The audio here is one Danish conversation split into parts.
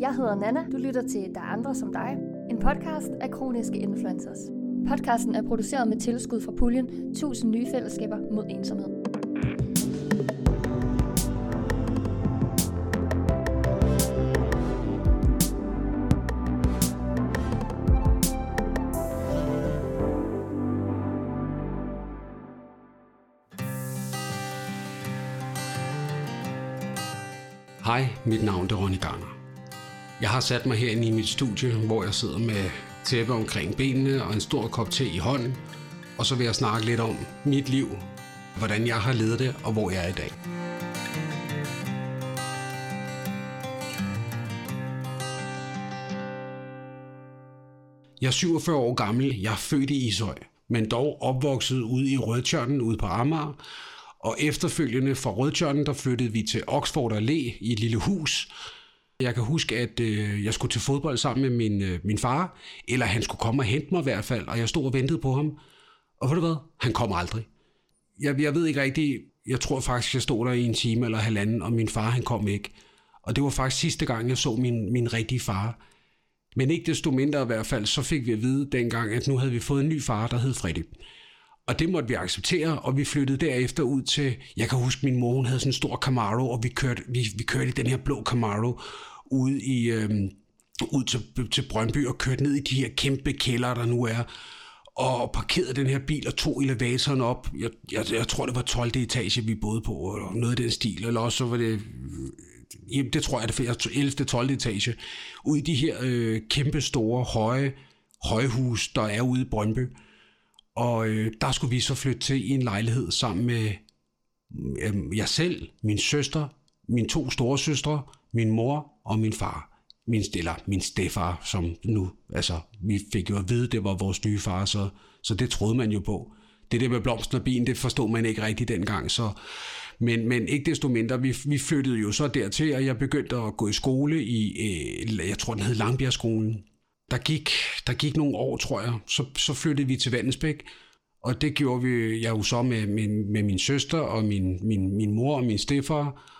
Jeg hedder Nana. Du lytter til Der er andre som dig. En podcast af kroniske influencers. Podcasten er produceret med tilskud fra puljen 1000 nye fællesskaber mod ensomhed. Hej, mit navn er Ronny Garner. Jeg har sat mig herinde i mit studie, hvor jeg sidder med tæppe omkring benene og en stor kop te i hånden. Og så vil jeg snakke lidt om mit liv, hvordan jeg har levet det og hvor jeg er i dag. Jeg er 47 år gammel. Jeg er født i Ishøj, men dog opvokset ude i Rødtjørnen ude på Amager. Og efterfølgende fra Rødtjørnen, der flyttede vi til Oxford Allé i et lille hus. Jeg kan huske, at øh, jeg skulle til fodbold sammen med min, øh, min far, eller han skulle komme og hente mig i hvert fald, og jeg stod og ventede på ham. Og ved du hvad? Han kom aldrig. Jeg, jeg ved ikke rigtigt, jeg tror faktisk, jeg stod der i en time eller halvanden, og min far han kom ikke. Og det var faktisk sidste gang, jeg så min, min rigtige far. Men ikke desto mindre i hvert fald, så fik vi at vide dengang, at nu havde vi fået en ny far, der hed Freddy. Og det måtte vi acceptere, og vi flyttede derefter ud til, jeg kan huske, min mor hun havde sådan en stor Camaro, og vi kørte, vi, vi kørte i den her blå Camaro ud i, øhm, ud til, til Brøndby og kørte ned i de her kæmpe kælder, der nu er, og parkerede den her bil og tog elevatoren op. Jeg, jeg, jeg tror, det var 12. etage, vi boede på, eller noget af den stil, eller også så var det jamen, det tror jeg, det er 11. 12. etage, ud i de her øh, kæmpe store, høje højhus, der er ude i Brøndby. Og øh, der skulle vi så flytte til i en lejlighed sammen med øh, jeg selv, min søster, mine to store søstre, min mor og min far. Min, eller min stefar, som nu, altså, vi fik jo at vide, det var vores nye far, så, så det troede man jo på. Det der med blomsten og bien, det forstod man ikke rigtigt dengang, så, men, men ikke desto mindre, vi, vi flyttede jo så dertil, og jeg begyndte at gå i skole i, øh, jeg tror den hed Langbjergskolen, der gik, der gik nogle år, tror jeg, så, så flyttede vi til Vandensbæk, og det gjorde vi jeg jo så med, med, med min søster og min, min, min mor og min stefar,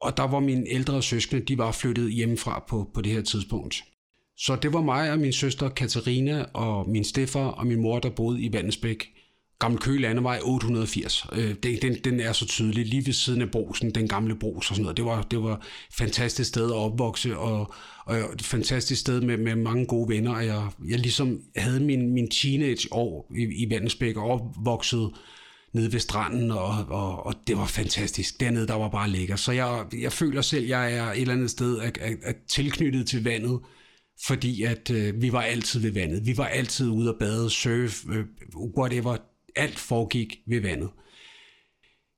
og der var mine ældre søskende, de var flyttet hjemmefra på, på det her tidspunkt. Så det var mig og min søster Katarina og min stefar og min mor, der boede i Vandensbæk. Gammel Køge Landevej 880. Øh, den, den, den er så tydelig, lige ved siden af brosen, den gamle bros og sådan noget. Det var, det var et fantastisk sted at opvokse, og, og et fantastisk sted med, med mange gode venner. Og jeg, jeg ligesom havde min, min teenage-år i, i Vandensbæk og opvokset nede ved stranden, og, og, og det var fantastisk. Dernede, der var bare lækker. Så jeg, jeg føler selv, jeg er et eller andet sted at, at, at tilknyttet til vandet, fordi at øh, vi var altid ved vandet. Vi var altid ude at bade, surf, øh, whatever alt foregik ved vandet.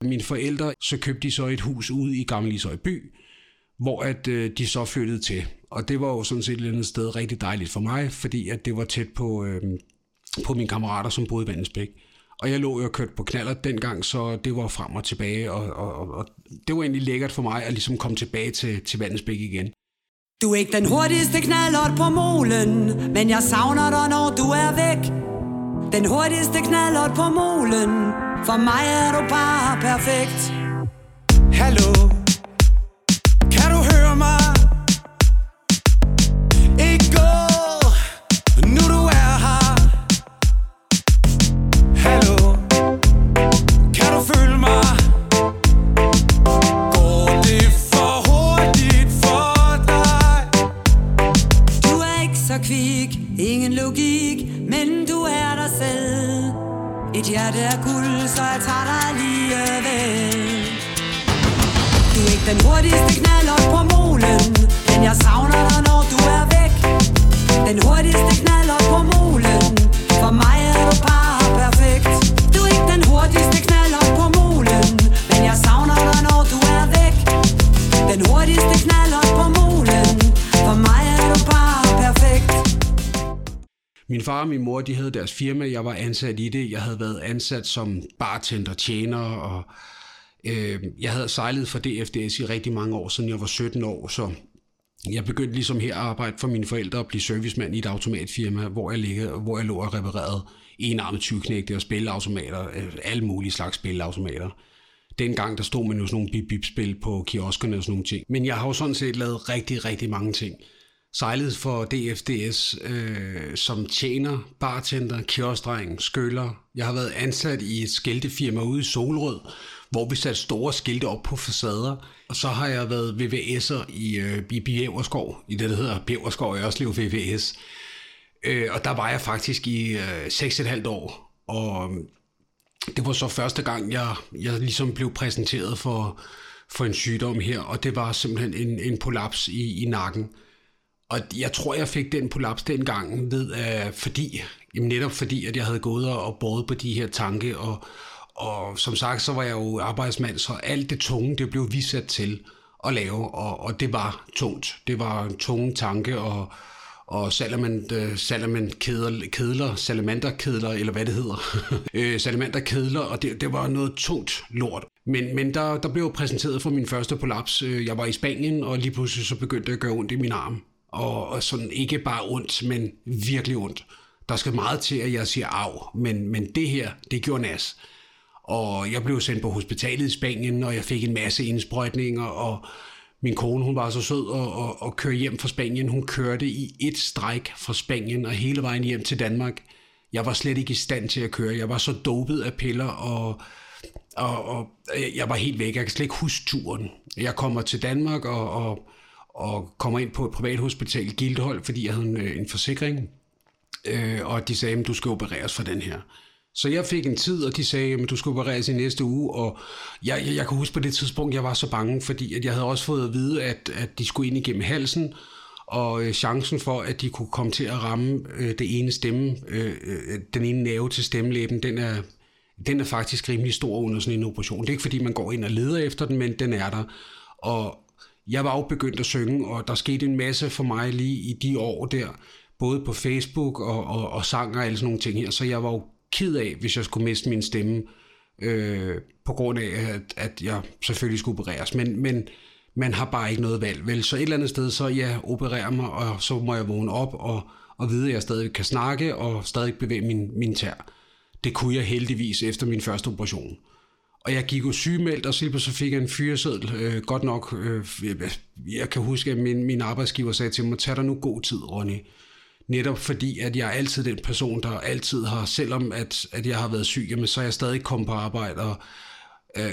Mine forældre, så købte de så et hus ude i Gamle Ishøj by, hvor at øh, de så flyttede til. Og det var jo sådan set et andet sted rigtig dejligt for mig, fordi at det var tæt på, øh, på mine kammerater, som boede i Vandensbæk. Og jeg lå jo og kørte på knaller dengang, så det var frem og tilbage, og, og, og det var egentlig lækkert for mig at ligesom komme tilbage til, til Vandensbæk igen. Du er ikke den hurtigste knallert på molen, men jeg savner dig, når du er væk. Den hurtigste knallert på molen For mig er du bare perfekt Hallo Kan du høre mig? Ikke gå Nu du er her Hallo Kan du føle mig? Går det for hurtigt for dig? Du er ikke så kvik Ingen logik Men et hjerte er guld, så jeg tager dig alligevel Du er ikke den hurtigste knaller på molen Men jeg savner dig, når du er væk. Den hurtigste knaller på molen Min far og min mor, de havde deres firma, jeg var ansat i det. Jeg havde været ansat som bartender, tjener, og øh, jeg havde sejlet for DFDS i rigtig mange år, siden jeg var 17 år, så jeg begyndte ligesom her at arbejde for mine forældre og blive servicemand i et automatfirma, hvor jeg, ligge, hvor jeg lå og reparerede enarmet 20 og spilleautomater, øh, alle mulige slags spilleautomater. Dengang der stod man jo sådan nogle bip-bip-spil på kioskerne og sådan nogle ting. Men jeg har jo sådan set lavet rigtig, rigtig mange ting sejlede for DFDS øh, som tjener, bartender, kioskdreng, skøller. Jeg har været ansat i et skiltefirma ude i Solrød, hvor vi satte store skilte op på facader. Og så har jeg været VVS'er i, øh, i Bjæverskov, i det, der hedder Bjæverskov Ørslev VVS. Øh, og der var jeg faktisk i øh, 6,5 år. Og øh, det var så første gang, jeg, jeg ligesom blev præsenteret for, for en sygdom her, og det var simpelthen en, en prolaps i, i nakken. Og jeg tror, jeg fik den prolaps dengang ved, uh, fordi, jamen netop fordi, at jeg havde gået og båret på de her tanke, og, og som sagt, så var jeg jo arbejdsmand, så alt det tunge, det blev vi sat til at lave, og, og det var tungt. Det var en tunge tanke, og, og salamand, øh, salamand salament kedler, kedler, salamanderkedler, eller hvad det hedder, øh, salamanderkedler, og det, det var noget tungt lort. Men, men der, der blev jeg præsenteret for min første prolaps. Øh, jeg var i Spanien, og lige pludselig så begyndte jeg at gøre ondt i min arm. Og, og sådan ikke bare ondt, men virkelig ondt. Der skal meget til, at jeg siger af, men, men det her, det gjorde nas. Og jeg blev sendt på hospitalet i Spanien, og jeg fik en masse indsprøjtninger, og min kone, hun var så sød og, og, og køre hjem fra Spanien. Hun kørte i et stræk fra Spanien og hele vejen hjem til Danmark. Jeg var slet ikke i stand til at køre. Jeg var så dopet af piller, og, og, og jeg var helt væk. Jeg kan slet ikke huske turen. Jeg kommer til Danmark og, og, og kommer ind på et privathospital, Gildhold, fordi jeg havde en, øh, en forsikring. Øh, og de sagde, at du skal opereres for den her. Så jeg fik en tid, og de sagde, at du skal opereres i næste uge, og jeg, jeg, jeg kan huske på det tidspunkt, jeg var så bange, fordi at jeg havde også fået at vide, at, at de skulle ind igennem halsen, og øh, chancen for, at de kunne komme til at ramme øh, det ene stemme, øh, øh den ene nerve til stemmelæben, den er, den er faktisk rimelig stor under sådan en operation. Det er ikke fordi, man går ind og leder efter den, men den er der. Og jeg var jo begyndt at synge, og der skete en masse for mig lige i de år der, både på Facebook og, og, og sang og alle sådan nogle ting her, så jeg var jo ked af, hvis jeg skulle miste min stemme, øh, på grund af, at, at jeg selvfølgelig skulle opereres. Men, men man har bare ikke noget valg, vel? Så et eller andet sted, så jeg opererer mig, og så må jeg vågne op og, og vide, at jeg stadig kan snakke og stadig bevæge min, min tær. Det kunne jeg heldigvis efter min første operation. Og jeg gik jo sygemeldt, og så fik jeg en fyreseddel. Øh, godt nok, øh, jeg kan huske, at min, min arbejdsgiver sagde til mig, tag dig nu god tid, Ronny. Netop fordi, at jeg er altid den person, der altid har, selvom at, at jeg har været syg, jamen, så er jeg stadig kommet på arbejde, og øh,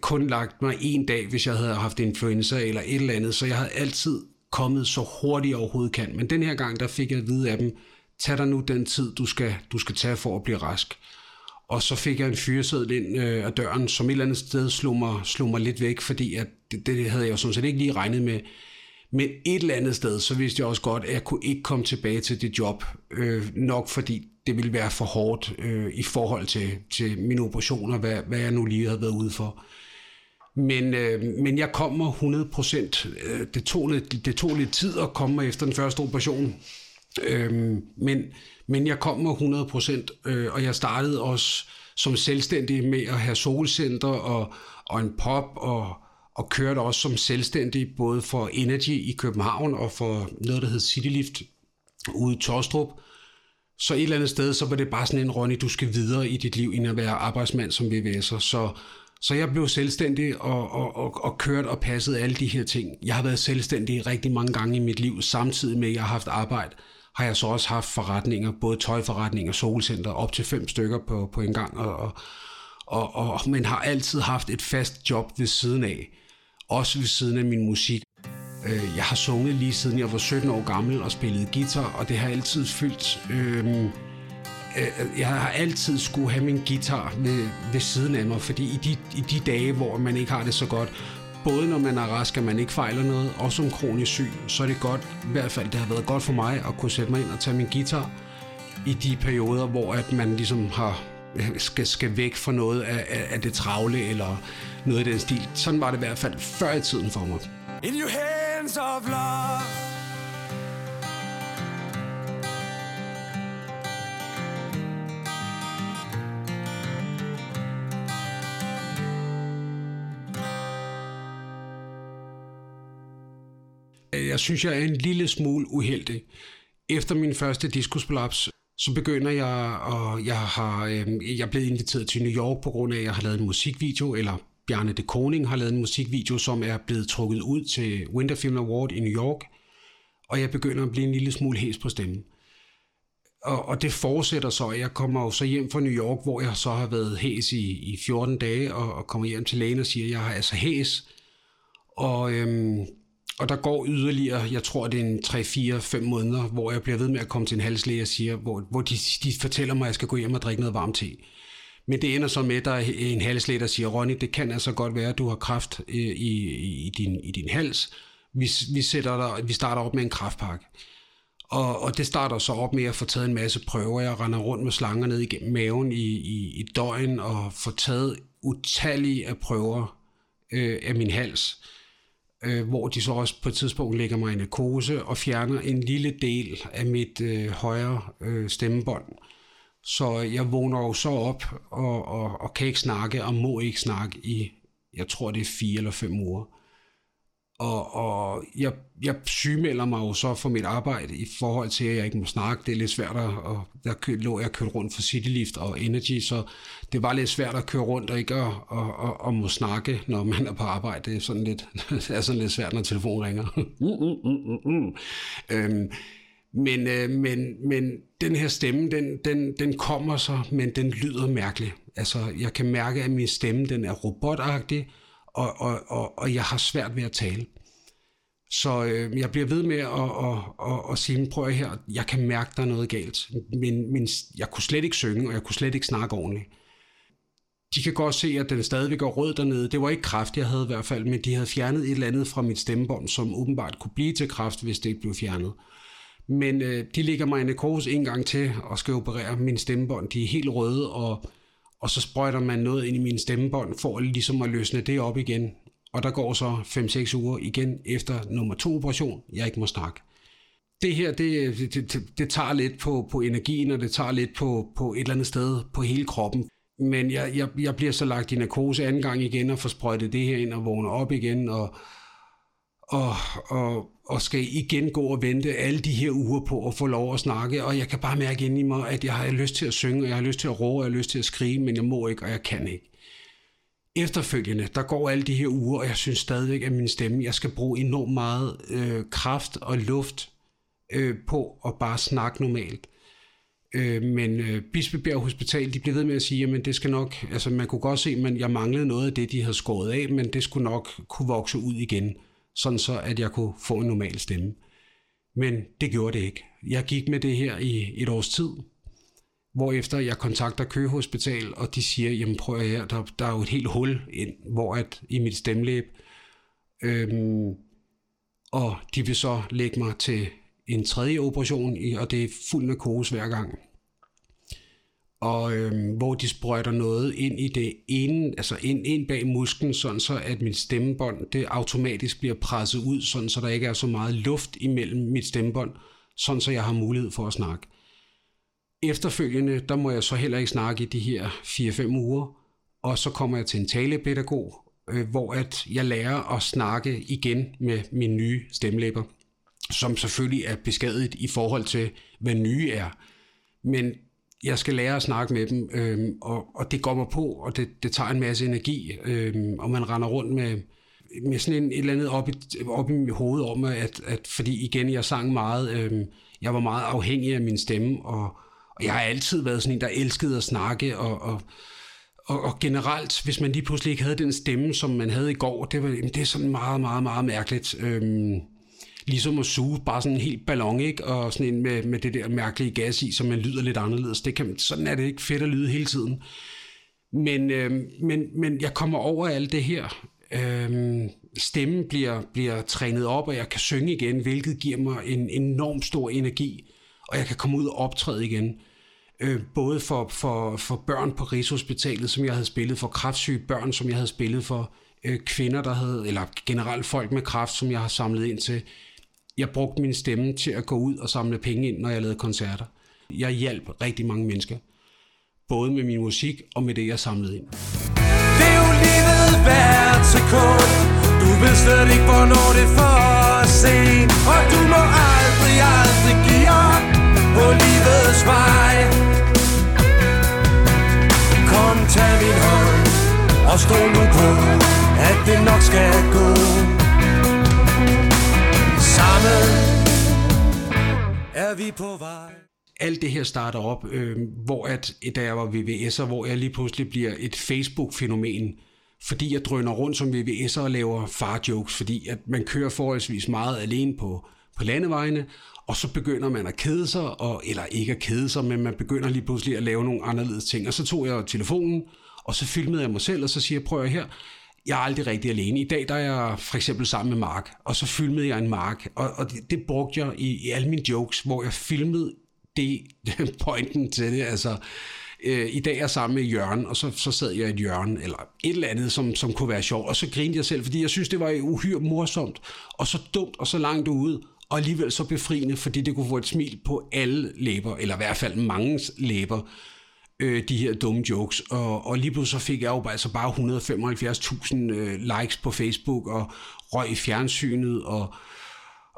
kun lagt mig en dag, hvis jeg havde haft influenza eller et eller andet, så jeg havde altid kommet så hurtigt overhovedet kan. Men den her gang, der fik jeg at vide af dem, tag dig nu den tid, du skal, du skal tage for at blive rask. Og så fik jeg en fyreseddel ind øh, af døren, som et eller andet sted slog mig, slog mig lidt væk, fordi at det, det havde jeg jo sådan set ikke lige regnet med. Men et eller andet sted, så vidste jeg også godt, at jeg kunne ikke komme tilbage til det job, øh, nok fordi det ville være for hårdt øh, i forhold til, til mine operationer, hvad, hvad jeg nu lige havde været ude for. Men, øh, men jeg kommer 100 procent. Øh, det, tog lidt, det tog lidt tid at komme efter den første operation. Øh, men, men jeg kommer 100 procent, øh, og jeg startede også som selvstændig med at have solcenter og, og en pop og og kørte også som selvstændig både for Energy i København og for noget, der hed Citylift ude i Tostrup. Så et eller andet sted, så var det bare sådan en, Ronny, du skal videre i dit liv, end at være arbejdsmand som VVS'er. Så, så jeg blev selvstændig og, og, og, og kørt og passet alle de her ting. Jeg har været selvstændig rigtig mange gange i mit liv, samtidig med, at jeg har haft arbejde har jeg så også haft forretninger, både tøjforretninger, solcenter, op til fem stykker på, på en gang, og, og, og, og, men har altid haft et fast job ved siden af også ved siden af min musik. Øh, jeg har sunget lige siden jeg var 17 år gammel og spillet guitar, og det har altid fyldt... Øhm, øh, jeg har altid skulle have min guitar ved, ved siden af mig, fordi i de, i de dage, hvor man ikke har det så godt, både når man er rask, og man ikke fejler noget, og som kronisk syg, så er det godt, i hvert fald det har været godt for mig at kunne sætte mig ind og tage min guitar i de perioder, hvor at man ligesom har øh, skal, skal væk fra noget af, af, af det travle, eller noget i den stil. Sådan var det i hvert fald før i tiden for mig. In your hands of love Jeg synes, jeg er en lille smule uheldig. Efter min første diskusprolaps, så begynder jeg, og jeg har, øh, jeg er blevet inviteret til New York på grund af, at jeg har lavet en musikvideo, eller Bjarne de Koning har lavet en musikvideo, som er blevet trukket ud til Winter Film Award i New York. og jeg begynder at blive en lille smule hæs på stemmen. Og, og det fortsætter så. Jeg kommer jo så hjem fra New York, hvor jeg så har været hæs i, i 14 dage, og, og kommer hjem til lægen og siger, at jeg har altså hæs. Og, øhm, og der går yderligere, jeg tror det er en 3, 4, 5 måneder, hvor jeg bliver ved med at komme til en halslæge og siger, hvor, hvor de, de fortæller mig, at jeg skal gå hjem og drikke noget varmt te. Men det ender så med, at der er en halslæge, der siger, Ronny, det kan altså godt være, at du har kraft i, øh, i, i, din, i din hals. Vi, vi, sætter dig, vi starter op med en kraftpakke. Og, og det starter så op med at få taget en masse prøver. Jeg render rundt med slanger ned igennem maven i, i, i døgn og får taget utallige af prøver øh, af min hals. Øh, hvor de så også på et tidspunkt lægger mig i narkose og fjerner en lille del af mit øh, højre øh, stemmebånd. Så jeg vågner jo så op og, og, og kan ikke snakke og må ikke snakke i, jeg tror det er fire eller fem uger. Og, og jeg, jeg sygemelder mig jo så for mit arbejde i forhold til, at jeg ikke må snakke. Det er lidt svært at... Og der lå jeg kørt rundt for Citylift og Energy, så det var lidt svært at køre rundt og ikke at, og, og, og må snakke, når man er på arbejde. Det er sådan lidt, det er sådan lidt svært, når telefonen ringer. øhm, men, øh, men, men den her stemme, den, den, den kommer så, men den lyder mærkeligt. Altså, jeg kan mærke, at min stemme, den er robotagtig, og, og, og, og jeg har svært ved at tale. Så øh, jeg bliver ved med at, at, at, at sige, prøv at her, jeg kan mærke, der er noget galt. Men, men jeg kunne slet ikke synge, og jeg kunne slet ikke snakke ordentligt. De kan godt se, at den stadigvæk går rød dernede. Det var ikke kraft, jeg havde i hvert fald, men de havde fjernet et eller andet fra mit stemmebånd, som åbenbart kunne blive til kraft, hvis det ikke blev fjernet. Men øh, de ligger mig i narkose en gang til og skal operere min stemmebånd. De er helt røde, og og så sprøjter man noget ind i min stemmebånd for ligesom at løsne det op igen. Og der går så 5-6 uger igen efter nummer to operation, jeg ikke må snakke. Det her, det, det, det, det tager lidt på, på energien, og det tager lidt på, på et eller andet sted på hele kroppen. Men jeg, jeg, jeg bliver så lagt i narkose anden gang igen og får sprøjtet det her ind og vågner op igen, og, og, og, og skal igen gå og vente alle de her uger på at få lov at snakke, og jeg kan bare mærke ind i mig, at jeg har lyst til at synge, og jeg har lyst til at råbe, og jeg har lyst til at skrige, men jeg må ikke, og jeg kan ikke. Efterfølgende, der går alle de her uger, og jeg synes stadigvæk, at min stemme, jeg skal bruge enormt meget øh, kraft og luft øh, på at bare snakke normalt. Øh, men øh, Bispebjerg Hospital, de blev ved med at sige, at det skal nok, altså man kunne godt se, at jeg manglede noget af det, de havde skåret af, men det skulle nok kunne vokse ud igen sådan så at jeg kunne få en normal stemme. Men det gjorde det ikke. Jeg gik med det her i et års tid, efter jeg kontakter Køge Hospital, og de siger, jamen prøv at her, der, der er jo et helt hul ind, hvor at i mit stemmelæb, øhm, og de vil så lægge mig til en tredje operation, og det er fuld narkose hver gang og øhm, hvor de sprøjter noget ind i det ene, altså ind, ind bag musklen, sådan så at mit stemmebånd det automatisk bliver presset ud, sådan så der ikke er så meget luft imellem mit stemmebånd, sådan så jeg har mulighed for at snakke. Efterfølgende, der må jeg så heller ikke snakke i de her 4-5 uger, og så kommer jeg til en talepædagog, øh, hvor at jeg lærer at snakke igen med mine nye stemmelæber, som selvfølgelig er beskadiget i forhold til, hvad nye er. Men jeg skal lære at snakke med dem, øhm, og, og det går mig på, og det, det tager en masse energi, øhm, og man render rundt med, med sådan en, et eller andet op i, op i mit hoved om, at, at fordi igen, jeg sang meget, øhm, jeg var meget afhængig af min stemme, og, og jeg har altid været sådan en, der elskede at snakke, og, og, og, og generelt, hvis man lige pludselig ikke havde den stemme, som man havde i går, det, var, det er sådan meget, meget, meget mærkeligt. Øhm, ligesom at suge bare sådan en helt ballon, ikke? Og sådan en med, med det der mærkelige gas i, som man lyder lidt anderledes. Det kan, sådan er det ikke fedt at lyde hele tiden. Men, øh, men, men jeg kommer over alt det her. Øh, stemmen bliver, bliver trænet op, og jeg kan synge igen, hvilket giver mig en enorm stor energi, og jeg kan komme ud og optræde igen. Øh, både for, for, for børn på Rigshospitalet, som jeg havde spillet for, kraftsyge børn, som jeg havde spillet for, øh, kvinder, der havde, eller generelt folk med kraft, som jeg har samlet ind til jeg brugte min stemme til at gå ud og samle penge ind, når jeg lavede koncerter. Jeg hjalp rigtig mange mennesker. Både med min musik og med det, jeg samlede ind. Det er jo livet hvert sekund Du ved slet ikke, hvornår det er for sent Og du må aldrig, aldrig give op på livets vej Kom, tag min hånd og stå nu på, at det nok skal gå sammen er vi på vej. alt det her starter op, øh, hvor at, øh, da jeg var VVS'er, hvor jeg lige pludselig bliver et Facebook-fænomen, fordi jeg drøner rundt som VVS'er og laver far-jokes, fordi at man kører forholdsvis meget alene på, på landevejene, og så begynder man at kede sig, og, eller ikke at kede sig, men man begynder lige pludselig at lave nogle anderledes ting. Og så tog jeg telefonen, og så filmede jeg mig selv, og så siger jeg, prøv at her, jeg er aldrig rigtig alene. I dag der er jeg for eksempel sammen med Mark, og så filmede jeg en Mark, og, og det, det brugte jeg i, i alle mine jokes, hvor jeg filmede det, pointen til det, altså øh, i dag er jeg sammen med Jørgen, og så, så sad jeg i et hjørne, eller et eller andet, som, som kunne være sjovt, og så grinede jeg selv, fordi jeg synes, det var uhyre morsomt, og så dumt, og så langt ude, og alligevel så befriende, fordi det kunne få et smil på alle læber, eller i hvert fald mange læber, øh, de her dumme jokes. Og, og lige pludselig så fik jeg jo altså bare 175.000 øh, likes på Facebook, og røg i fjernsynet, og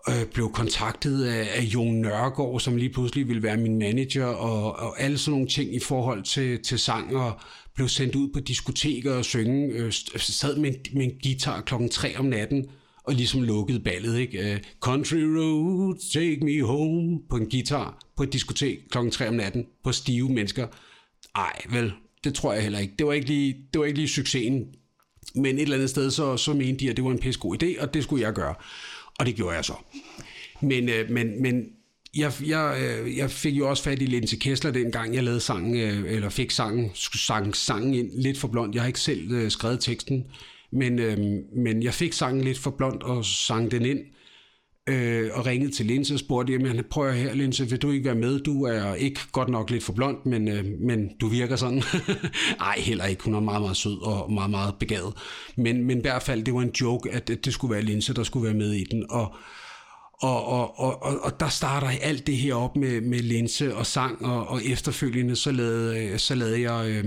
øh, blev kontaktet af, af Jon Nørgaard, som lige pludselig ville være min manager, og, og alle sådan nogle ting i forhold til, til sang, og blev sendt ud på diskoteker og synge, øh, altså sad med, med en guitar klokken 3 om natten, og ligesom lukkede ballet, ikke? Uh, Country Road, take me home, på en guitar, på et diskotek klokken 3 om natten, på stive mennesker. Ej, vel, det tror jeg heller ikke. Det var ikke lige, det var ikke lige succesen. Men et eller andet sted, så, så mente de, at det var en pisse god idé, og det skulle jeg gøre. Og det gjorde jeg så. Men, øh, men, men jeg, jeg, øh, jeg fik jo også fat i Linse Kessler dengang, jeg lavede sangen, øh, eller fik sangen, sang, sangen ind lidt for blond. Jeg har ikke selv øh, skrevet teksten, men, øh, men jeg fik sangen lidt for blond og sang den ind. Øh, og ringede til Linse og spurgte, jamen prøv at her Linse, vil du ikke være med? Du er ikke godt nok lidt for blond, men, øh, men du virker sådan. Nej, heller ikke. Hun er meget, meget sød og meget, meget begavet. Men, men i hvert fald, det var en joke, at det skulle være Linse, der skulle være med i den. Og, og, og, og, og, og der starter alt det her op med, med linse og sang, og, og efterfølgende så lavede, øh, så lavede jeg Øh,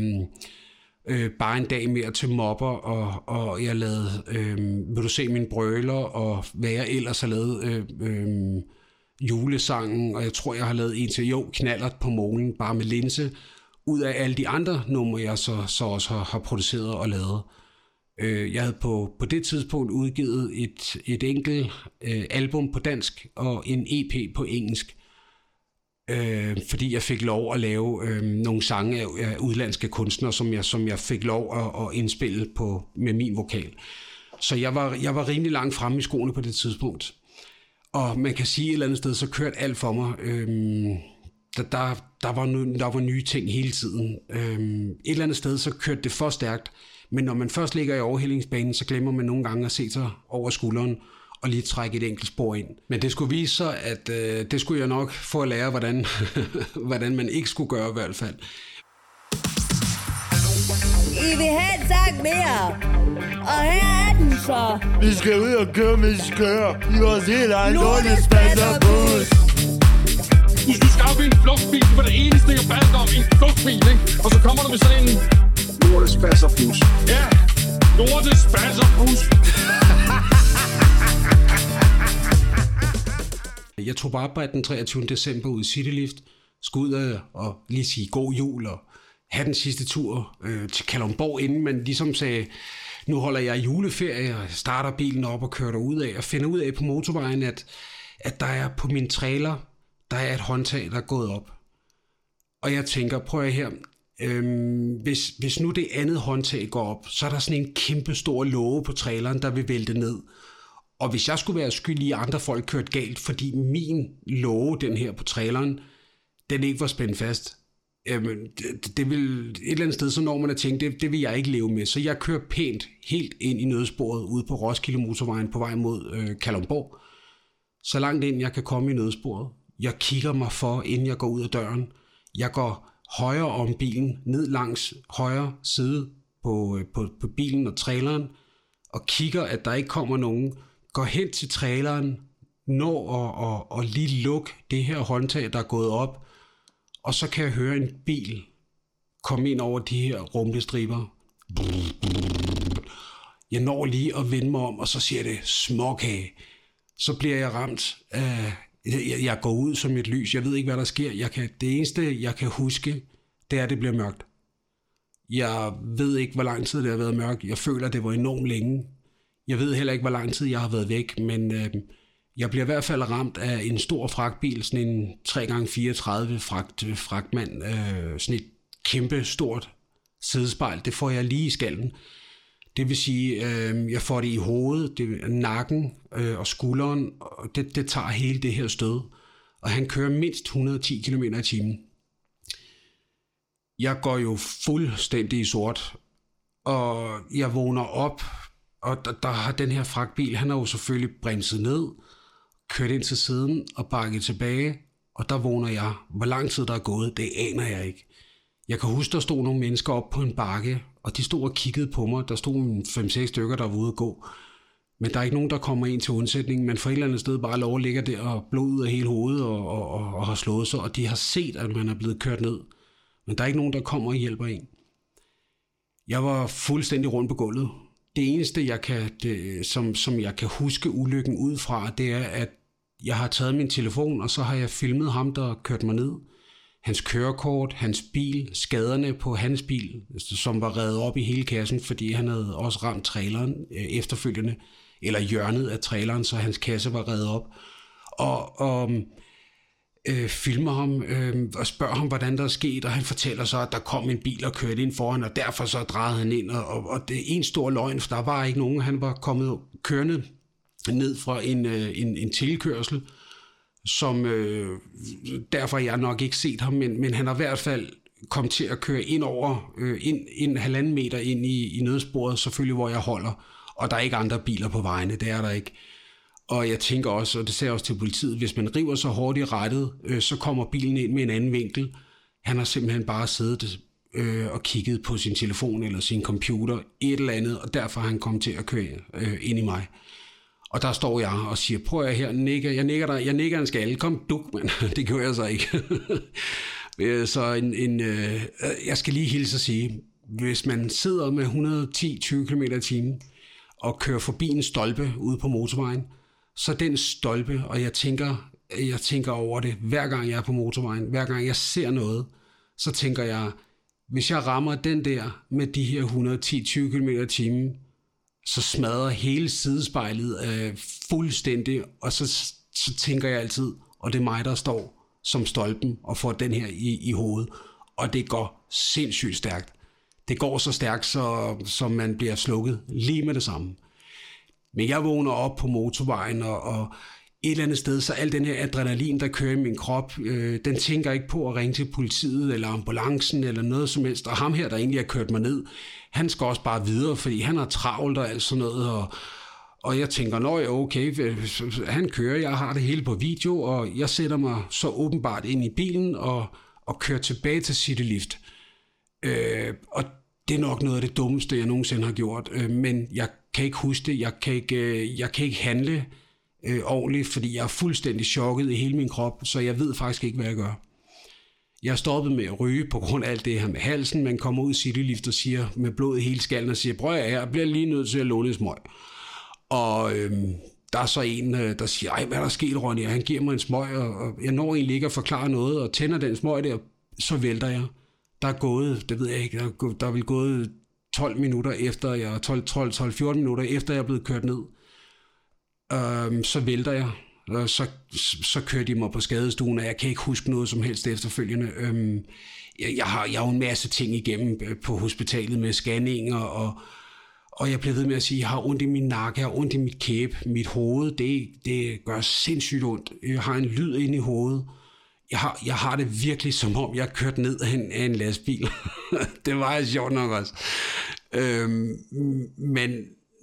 øh, bare en dag mere til mobber, og, og jeg lavede øh, Vil du se min brøler, og hvad jeg ellers har lavet, øh, øh, julesangen, og jeg tror, jeg har lavet en til, jo, knallert på målen, bare med linse, ud af alle de andre numre, jeg så, så også har, har produceret og lavet. Øh, jeg havde på, på det tidspunkt udgivet et, et enkelt øh, album på dansk og en EP på engelsk, øh, fordi jeg fik lov at lave øh, nogle sange af, af udlandske kunstnere, som jeg, som jeg fik lov at, at indspille på, med min vokal. Så jeg var, jeg var rimelig langt fremme i skoene på det tidspunkt. Og man kan sige et eller andet sted, så kørte alt for mig. Øh, der, der, der, var, der var nye ting hele tiden. Øh, et eller andet sted, så kørte det for stærkt, men når man først ligger i overhældingsbanen, så glemmer man nogle gange at se sig over skulderen og lige trække et enkelt spor ind. Men det skulle vise sig, at øh, det skulle jeg nok få at lære, hvordan, hvordan man ikke skulle gøre i hvert fald. I vil have en sang mere. Og her er den så. Vi skal ud og køre med skør i vores helt egen lortespasserbus. Du, du skal i en flugtbil, det var det eneste, jeg bad om, en flugtbil, ikke? Og så kommer du med sådan en Lortespasserbus. Ja, lorte spasserbus. Jeg tog på arbejde den 23. december ud i Citylift, skulle ud og, lige sige god jul og have den sidste tur øh, til Kalundborg, inden man ligesom sagde, nu holder jeg juleferie, og starter bilen op og kører ud af, og finder ud af på motorvejen, at, at der er på min trailer, der er et håndtag, der er gået op. Og jeg tænker, prøv at her, Øhm, hvis, hvis nu det andet håndtag går op, så er der sådan en kæmpe stor låge på traileren, der vil vælte ned. Og hvis jeg skulle være skyldig i, at andre folk kørt galt, fordi min låge, den her på traileren, den ikke var spændt fast, jamen, det, det vil et eller andet sted, så når man at tænke, det, det vil jeg ikke leve med. Så jeg kører pænt helt ind i nødsporet ude på Roskilde Motorvejen på vej mod øh, Kalundborg. Så langt ind jeg kan komme i nødsporet. Jeg kigger mig for, inden jeg går ud af døren. Jeg går højre om bilen, ned langs højre side på, øh, på, på bilen og traileren, og kigger, at der ikke kommer nogen, går hen til traileren, når og, og, og lige luk det her håndtag, der er gået op, og så kan jeg høre en bil komme ind over de her rumlestriber. Jeg når lige at vende mig om, og så siger det småkage. Så bliver jeg ramt af jeg, jeg går ud som et lys. Jeg ved ikke, hvad der sker. Jeg kan, det eneste, jeg kan huske, det er, at det bliver mørkt. Jeg ved ikke, hvor lang tid det har været mørkt. Jeg føler, at det var enormt længe. Jeg ved heller ikke, hvor lang tid jeg har været væk, men øh, Jeg bliver i hvert fald ramt af en stor fragtbil, sådan en 3x34 fragt, øh, fragtmand, øh, sådan et kæmpe stort sidespejl. Det får jeg lige i skallen. Det vil sige, øh, jeg får det i hovedet, det nakken øh, og skulderen, og det, det tager hele det her stød. Og han kører mindst 110 km i timen. Jeg går jo fuldstændig i sort, og jeg vågner op, og der, der har den her fragtbil, han har jo selvfølgelig bremset ned, kørt ind til siden og bakket tilbage, og der vågner jeg. Hvor lang tid der er gået, det aner jeg ikke. Jeg kan huske, der stod nogle mennesker op på en bakke, og de stod og kiggede på mig. Der stod 5-6 stykker, der var ude at gå. Men der er ikke nogen, der kommer ind til undsætning. Men for et eller andet sted bare lov at ligge der og blod ud af hele hovedet og, og, og, og har slået sig. Og de har set, at man er blevet kørt ned. Men der er ikke nogen, der kommer og hjælper en. Jeg var fuldstændig rundt på gulvet. Det eneste, jeg kan, det, som, som jeg kan huske ulykken ud fra, det er, at jeg har taget min telefon, og så har jeg filmet ham, der kørte mig ned. Hans kørekort, hans bil, skaderne på hans bil, som var reddet op i hele kassen, fordi han havde også ramt traileren øh, efterfølgende, eller hjørnet af traileren, så hans kasse var reddet op. Og, og øh, filmer ham øh, og spørger ham, hvordan der er sket, og han fortæller så, at der kom en bil og kørte ind foran, og derfor så drejede han ind, og, og det er en stor løgn, for der var ikke nogen, han var kommet kørende ned fra en, øh, en, en tilkørsel, som øh, derfor jeg nok ikke set ham, men, men han har i hvert fald kom til at køre ind over, øh, ind, ind halvanden meter ind i, i nødsporet, selvfølgelig hvor jeg holder, og der er ikke andre biler på vejene, det er der ikke. Og jeg tænker også, og det ser jeg også til politiet, hvis man river så hårdt i rettet, øh, så kommer bilen ind med en anden vinkel. Han har simpelthen bare siddet øh, og kigget på sin telefon eller sin computer, et eller andet, og derfor har han kommet til at køre øh, ind i mig. Og der står jeg og siger, prøv at her, nikker, jeg nikker dig, jeg nikker en skalle, kom duk, men det gjorde jeg så ikke. Øh, så en, en, øh, jeg skal lige hilse at sige, hvis man sidder med 110-20 km i timen og kører forbi en stolpe ude på motorvejen, så den stolpe, og jeg tænker, jeg tænker over det, hver gang jeg er på motorvejen, hver gang jeg ser noget, så tænker jeg, hvis jeg rammer den der med de her 110-20 km i timen, så smadrer hele sidespejlet øh, fuldstændig, og så, så tænker jeg altid, og det er mig, der står som stolpen og får den her i, i hovedet. Og det går sindssygt stærkt. Det går så stærkt, så, så man bliver slukket lige med det samme. Men jeg vågner op på motorvejen, og, og et eller andet sted, så al den her adrenalin, der kører i min krop, øh, den tænker ikke på at ringe til politiet eller ambulancen eller noget som helst. Og ham her, der egentlig har kørt mig ned, han skal også bare videre, fordi han har travlt og alt sådan noget, og, og jeg tænker, nå ja, okay, han kører, jeg har det hele på video, og jeg sætter mig så åbenbart ind i bilen og, og kører tilbage til Citylift. Øh, og det er nok noget af det dummeste, jeg nogensinde har gjort, øh, men jeg kan ikke huske det, jeg kan ikke, øh, jeg kan ikke handle øh, ordentligt, fordi jeg er fuldstændig chokket i hele min krop, så jeg ved faktisk ikke, hvad jeg gør. Jeg er stoppet med at ryge på grund af alt det her med halsen, men kommer ud i Citylift og siger med blod i hele skallen og siger, prøv at jeg bliver lige nødt til at låne en smøg. Og øhm, der er så en, øh, der siger, ej, hvad er der sket, Ronny? Og han giver mig en smøg, og jeg når egentlig ikke at forklare noget, og tænder den smøg der, så vælter jeg. Der er gået, det ved jeg ikke, der er, der er vel gået 12 minutter efter, jeg 12, 12, 12 14 minutter efter, jeg er blevet kørt ned. Øhm, så vælter jeg, og så, så kører de mig på skadestuen, og jeg kan ikke huske noget som helst efterfølgende. Øhm, jeg, jeg, har, jeg har jo en masse ting igennem øh, på hospitalet med scanninger, og, og jeg bliver ved med at sige, jeg har ondt i min nakke, jeg har ondt i mit kæbe, mit hoved, det, det gør sindssygt ondt. Jeg har en lyd ind i hovedet. Jeg har, jeg har det virkelig som om, jeg kørt ned af en, af en lastbil. det var jeg sjovt nok også. Øhm, men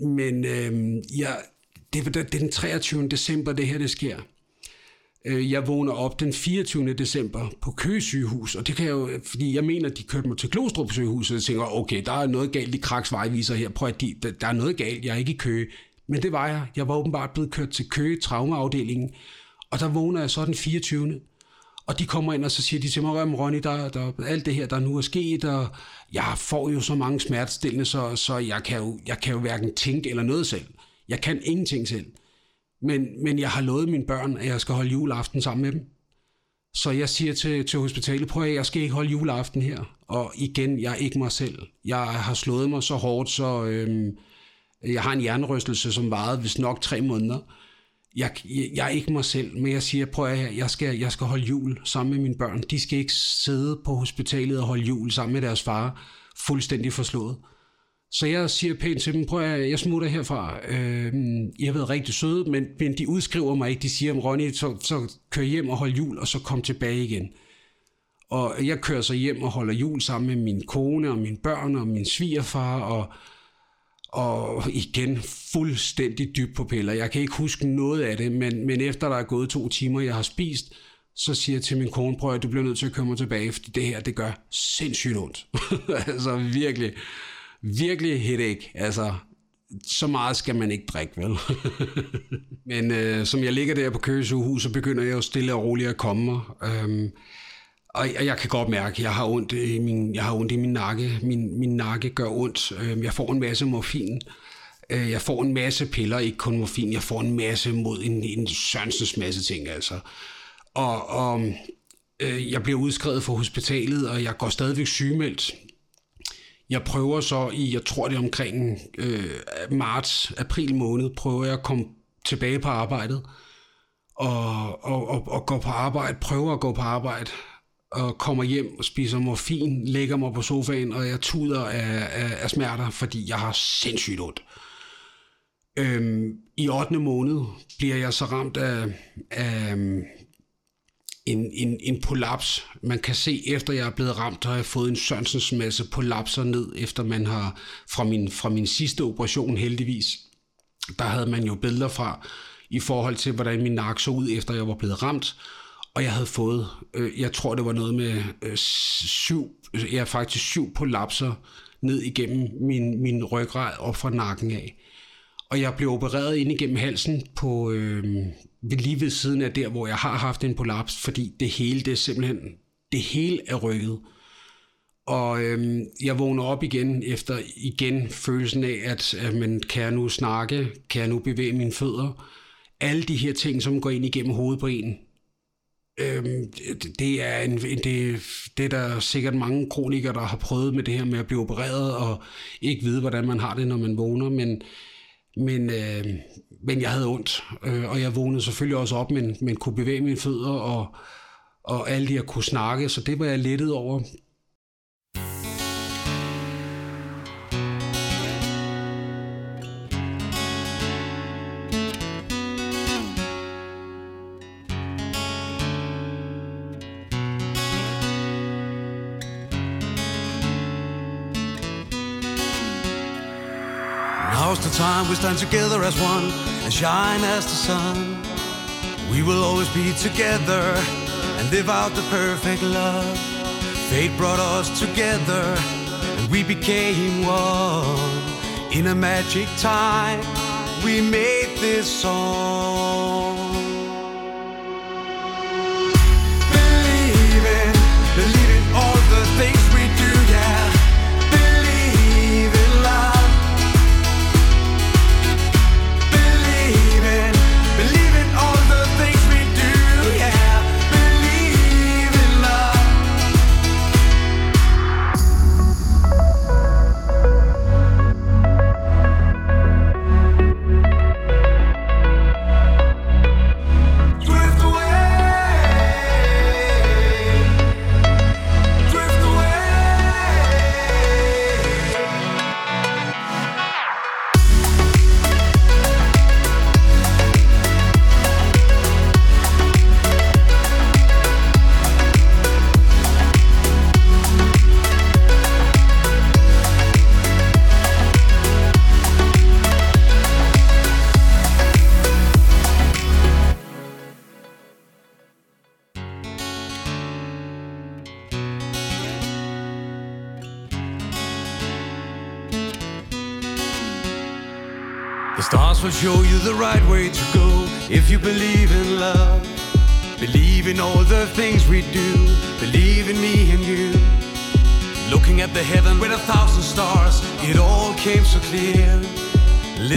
men øhm, jeg, det, det er den 23. december, det her det sker. Øh, jeg vågner op den 24. december på Køge sygehus, og det kan jeg jo, fordi jeg mener, at de kørte mig til Klostrup sygehus, og jeg tænker, okay, der er noget galt i Kraks vejviser her, prøv at de, der er noget galt, jeg er ikke i Køge. Men det var jeg. Jeg var åbenbart blevet kørt til Køge traumaafdelingen, og der vågner jeg så den 24. Og de kommer ind, og så siger de til mig, Ronny, der, der, alt det her, der nu er sket, og jeg får jo så mange smertestillende, så, så jeg, kan jo, jeg kan jo hverken tænke eller noget selv. Jeg kan ingenting selv. Men, men jeg har lovet mine børn, at jeg skal holde juleaften sammen med dem. Så jeg siger til, til hospitalet, prøv at jeg skal ikke holde juleaften her. Og igen, jeg er ikke mig selv. Jeg har slået mig så hårdt, så øhm, jeg har en hjernerystelse, som varede vist nok tre måneder jeg, jeg er ikke mig selv, men jeg siger, prøv at jeg skal, jeg skal holde jul sammen med mine børn. De skal ikke sidde på hospitalet og holde jul sammen med deres far, fuldstændig forslået. Så jeg siger pænt til dem, prøv at jeg smutter herfra. Øh, I har været rigtig søde, men, men de udskriver mig ikke. De siger, Ronny, så, så kør hjem og hold jul, og så kom tilbage igen. Og jeg kører så hjem og holder jul sammen med min kone og mine børn og min svigerfar, og, og igen fuldstændig dybt på piller. Jeg kan ikke huske noget af det, men, men efter der er gået to timer, jeg har spist, så siger jeg til min kone, prøv at du bliver nødt til at komme tilbage, fordi det her, det gør sindssygt ondt. altså virkelig, virkelig headache. Altså, så meget skal man ikke drikke, vel? Men øh, som jeg ligger der på Køge så begynder jeg jo stille og roligt at komme mig. Øhm, og jeg, jeg kan godt mærke, at jeg har ondt i min, jeg har ondt i min nakke. Min, min nakke gør ondt. Øhm, jeg får en masse morfin. Øh, jeg får en masse piller, ikke kun morfin. Jeg får en masse mod en, en sørensens masse ting, altså. Og, og øh, jeg bliver udskrevet fra hospitalet, og jeg går stadigvæk sygemeldt. Jeg prøver så i, jeg tror det er omkring øh, marts, april måned, prøver jeg at komme tilbage på arbejdet. Og, og, og, og gå på arbejde, prøver at gå på arbejde, og kommer hjem og spiser morfin, lægger mig på sofaen, og jeg tuder af, af, af smerter, fordi jeg har sindssygt ondt. Øhm, I 8. måned bliver jeg så ramt af, af øhm, en, en, en prolaps. Man kan se, efter jeg er blevet ramt, har jeg fået en Sørensens masse prolapser ned, efter man har, fra min, fra min sidste operation heldigvis, der havde man jo billeder fra, i forhold til, hvordan min nakke så ud, efter jeg var blevet ramt. Og jeg havde fået, øh, jeg tror det var noget med øh, syv, ja faktisk syv prolapser ned igennem min, min ryggrad op fra nakken af. Og jeg blev opereret ind igennem halsen på, øh, lige ved siden af der, hvor jeg har haft en prolaps, fordi det hele, det er simpelthen, det hele er rykket. Og øh, jeg vågner op igen efter igen følelsen af, at, at man kan jeg nu snakke, kan jeg nu bevæge mine fødder. Alle de her ting, som går ind igennem hovedet på en, Øhm, det er en, det, det er der sikkert mange kronikere, der har prøvet med det her med at blive opereret og ikke vide, hvordan man har det, når man vågner, men, men, øh, men jeg havde ondt, øh, og jeg vågnede selvfølgelig også op, men, men kunne bevæge mine fødder og, og alt det, jeg kunne snakke, så det var jeg lettet over. Now's the time we stand together as one and shine as the sun. We will always be together and live out the perfect love. Fate brought us together and we became one. In a magic time, we made this song.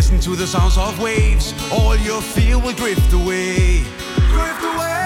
Listen to the sounds of waves, all your fear will drift away. Drift away.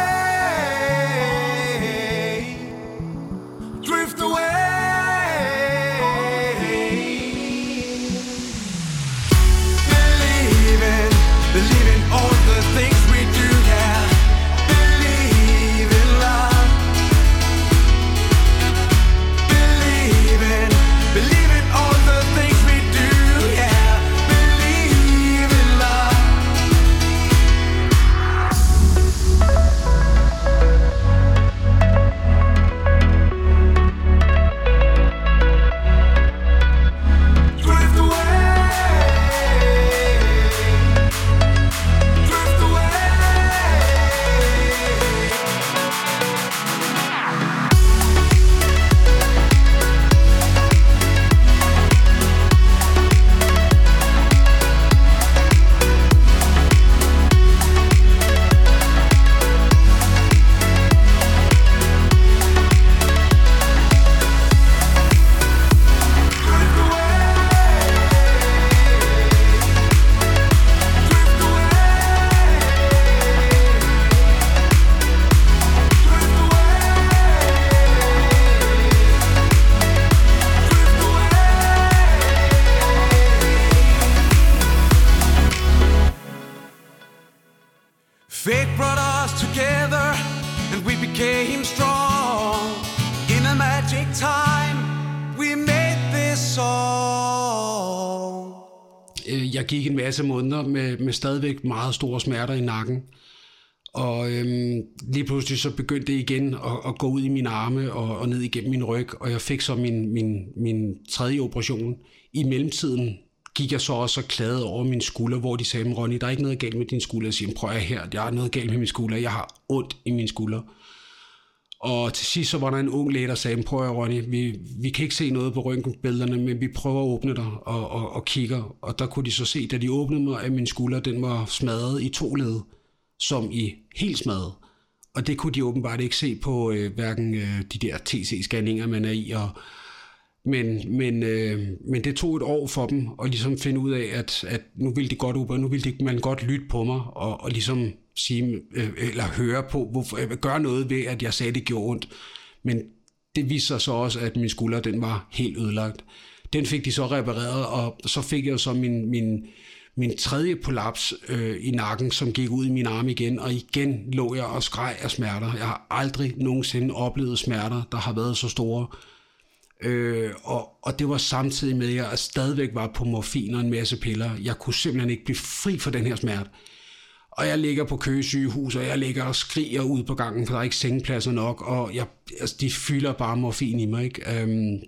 Masse måneder med, med stadigvæk meget store smerter i nakken. Og øhm, lige pludselig så begyndte det igen at, at gå ud i mine arme og, og ned igennem min ryg, og jeg fik så min, min, min tredje operation. I mellemtiden gik jeg så også og klagede over min skulder, hvor de sagde, Ronny, der er ikke noget galt med din skulder. Jeg siger, prøv at her, der er noget galt med min skulder. Jeg har ondt i min skulder. Og til sidst så var der en ung læge, der sagde, prøv at Ronny, vi, vi kan ikke se noget på røntgenbillederne, men vi prøver at åbne dig og, og, og kigger. Og der kunne de så se, da de åbnede mig, at min skulder den var smadret i to led, som i helt smadret. Og det kunne de åbenbart ikke se på øh, hverken øh, de der TC-scanninger, man er i, og, men, men, øh, men det tog et år for dem at ligesom finde ud af, at, at nu ville de godt op, nu ville de, man godt lytte på mig, og, og ligesom sige, øh, eller høre på, hvorfor, øh, gøre noget ved, at jeg sagde, at det gjorde ondt. Men det viste sig så også, at min skulder, den var helt ødelagt. Den fik de så repareret, og så fik jeg så min, min, min tredje prolaps øh, i nakken, som gik ud i min arm igen, og igen lå jeg og skreg af smerter. Jeg har aldrig nogensinde oplevet smerter, der har været så store. Øh, og, og det var samtidig med, at jeg stadigvæk var på morfin og en masse piller. Jeg kunne simpelthen ikke blive fri for den her smerte. Og jeg ligger på køgesygehus, og jeg ligger og skriger ud på gangen, for der er ikke sengepladser nok, og jeg, altså, de fylder bare morfin i mig. Ikke? Øhm,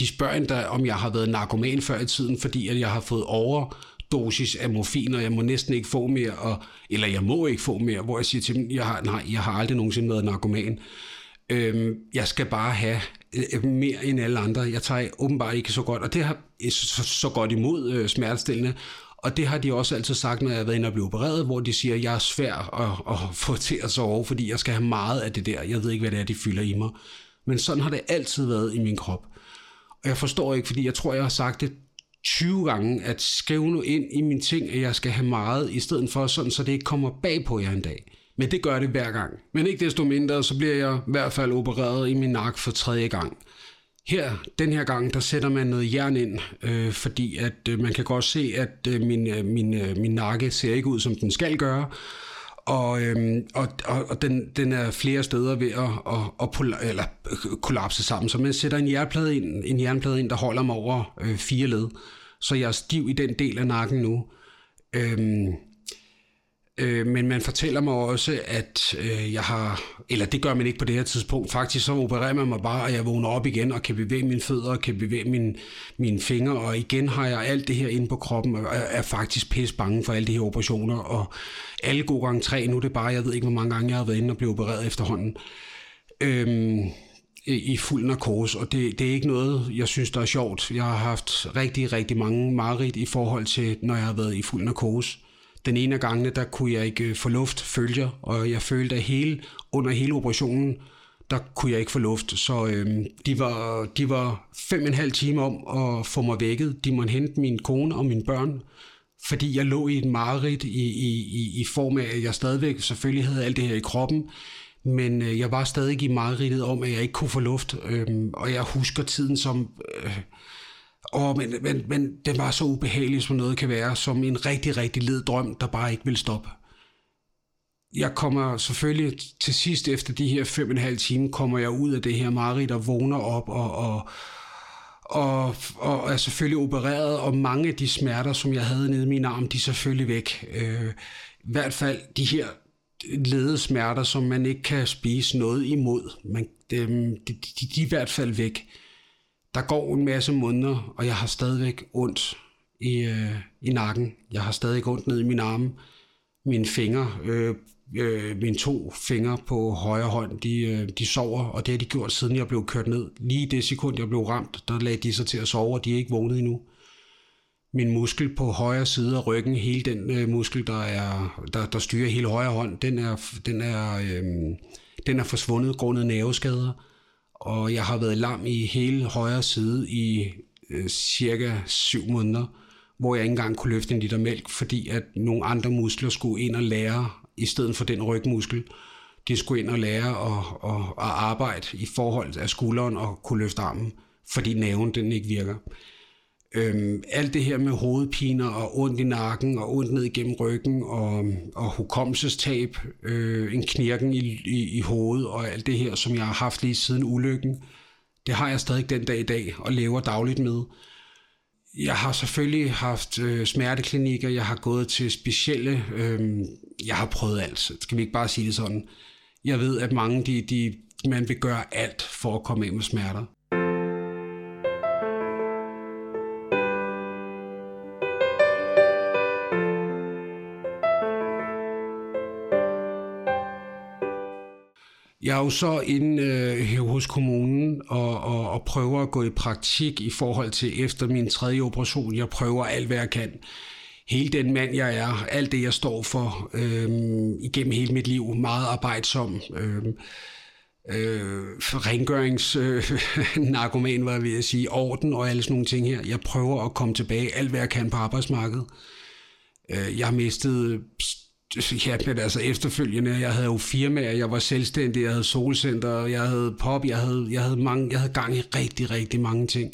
de spørger endda, om jeg har været narkoman før i tiden, fordi at jeg har fået overdosis af morfin, og jeg må næsten ikke få mere, og, eller jeg må ikke få mere, hvor jeg siger til dem, jeg har, nej, jeg har aldrig nogensinde været narkoman. Øhm, jeg skal bare have øh, mere end alle andre. Jeg tager åbenbart ikke så godt, og det har så, så godt imod øh, smertestillende, og det har de også altid sagt, når jeg har været inde og blive opereret, hvor de siger, at jeg er svær at, at få til at sove, fordi jeg skal have meget af det der. Jeg ved ikke, hvad det er, de fylder i mig. Men sådan har det altid været i min krop. Og jeg forstår ikke, fordi jeg tror, jeg har sagt det 20 gange, at skrive nu ind i min ting, at jeg skal have meget, i stedet for sådan, så det ikke kommer bag på jer en dag. Men det gør det hver gang. Men ikke desto mindre, så bliver jeg i hvert fald opereret i min nak for tredje gang. Her, den her gang, der sætter man noget jern ind, øh, fordi at øh, man kan godt se, at øh, min, øh, min, øh, min nakke ser ikke ud, som den skal gøre, og, øh, og, og, og den, den er flere steder ved at, at, at eller, øh, kollapse sammen. Så man sætter en jernplade ind, en jernplade ind der holder mig over øh, fire led, så jeg er stiv i den del af nakken nu. Øh, Øh, men man fortæller mig også, at øh, jeg har, eller det gør man ikke på det her tidspunkt, faktisk så opererer man mig bare, at jeg vågner op igen og kan bevæge mine fødder og kan bevæge min, mine fingre, og igen har jeg alt det her inde på kroppen, og er, er faktisk pisse bange for alle de her operationer, og alle gode gange tre, nu er det bare, jeg ved ikke, hvor mange gange jeg har været inde og blive opereret efterhånden. Øhm, i fuld narkose, og det, det er ikke noget, jeg synes, der er sjovt. Jeg har haft rigtig, rigtig mange mareridt i forhold til, når jeg har været i fuld narkose. Den ene af gangene, der kunne jeg ikke øh, få luft, følger, og jeg følte, at hele, under hele operationen, der kunne jeg ikke få luft. Så øhm, de, var, de var fem og en halv time om at få mig vækket. De måtte hente min kone og mine børn, fordi jeg lå i et mareridt i, i, i, i form af, at jeg stadigvæk selvfølgelig havde alt det her i kroppen, men øh, jeg var stadig i mareridtet om, at jeg ikke kunne få luft, øhm, og jeg husker tiden som... Øh, Åh, men, men, men det var så ubehageligt, som noget kan være, som en rigtig, rigtig led drøm, der bare ikke vil stoppe. Jeg kommer selvfølgelig til sidst efter de her fem og en halv time, kommer jeg ud af det her mareridt og vågner op og, og, og, og er selvfølgelig opereret, og mange af de smerter, som jeg havde nede i min arm, de er selvfølgelig væk. Øh, I hvert fald de her ledesmerter, som man ikke kan spise noget imod. Man, dem, de, de, de er i hvert fald væk. Der går en masse måneder, og jeg har stadigvæk ondt i, øh, i nakken. Jeg har stadig ondt ned i min arme. Mine fingre, øh, øh, mine to fingre på højre hånd, de, øh, de sover, og det har de gjort, siden jeg blev kørt ned. Lige det sekund, jeg blev ramt, der lagde de sig til at sove, og de er ikke vågnet endnu. Min muskel på højre side af ryggen, hele den øh, muskel, der, er, der, der styrer hele højre hånd, den er, den er, øh, den er forsvundet grundet nerveskader og jeg har været lam i hele højre side i øh, cirka 7 måneder, hvor jeg ikke engang kunne løfte en liter mælk, fordi at nogle andre muskler skulle ind og lære, i stedet for den rygmuskel, de skulle ind og lære at, at, at arbejde i forhold af skulderen og kunne løfte armen, fordi naven den ikke virker. Øhm, alt det her med hovedpiner og ondt i nakken og ondt ned igennem ryggen og, og hukommelsestab, øh, en knirken i, i, i hovedet og alt det her, som jeg har haft lige siden ulykken, det har jeg stadig den dag i dag og lever dagligt med. jeg har selvfølgelig haft øh, smerteklinikker, jeg har gået til specielle, øh, jeg har prøvet alt, skal vi ikke bare sige det sådan. Jeg ved, at mange, de, de, man vil gøre alt for at komme af med smerter. Er jo så inde øh, hos kommunen og, og, og prøver at gå i praktik i forhold til efter min tredje operation. Jeg prøver alt, hvad jeg kan. Hele den mand, jeg er, alt det, jeg står for øh, igennem hele mit liv, meget arbejdsom. Øh, øh, rengøringsnarkoman, øh, var jeg ved at sige, orden og alle sådan nogle ting her. Jeg prøver at komme tilbage alt, hvad jeg kan på arbejdsmarkedet. Øh, jeg har mistet Ja, men altså efterfølgende, jeg havde jo firmaer, jeg var selvstændig, jeg havde solcenter, jeg havde pop, jeg havde, jeg havde, mange, jeg havde gang i rigtig, rigtig mange ting.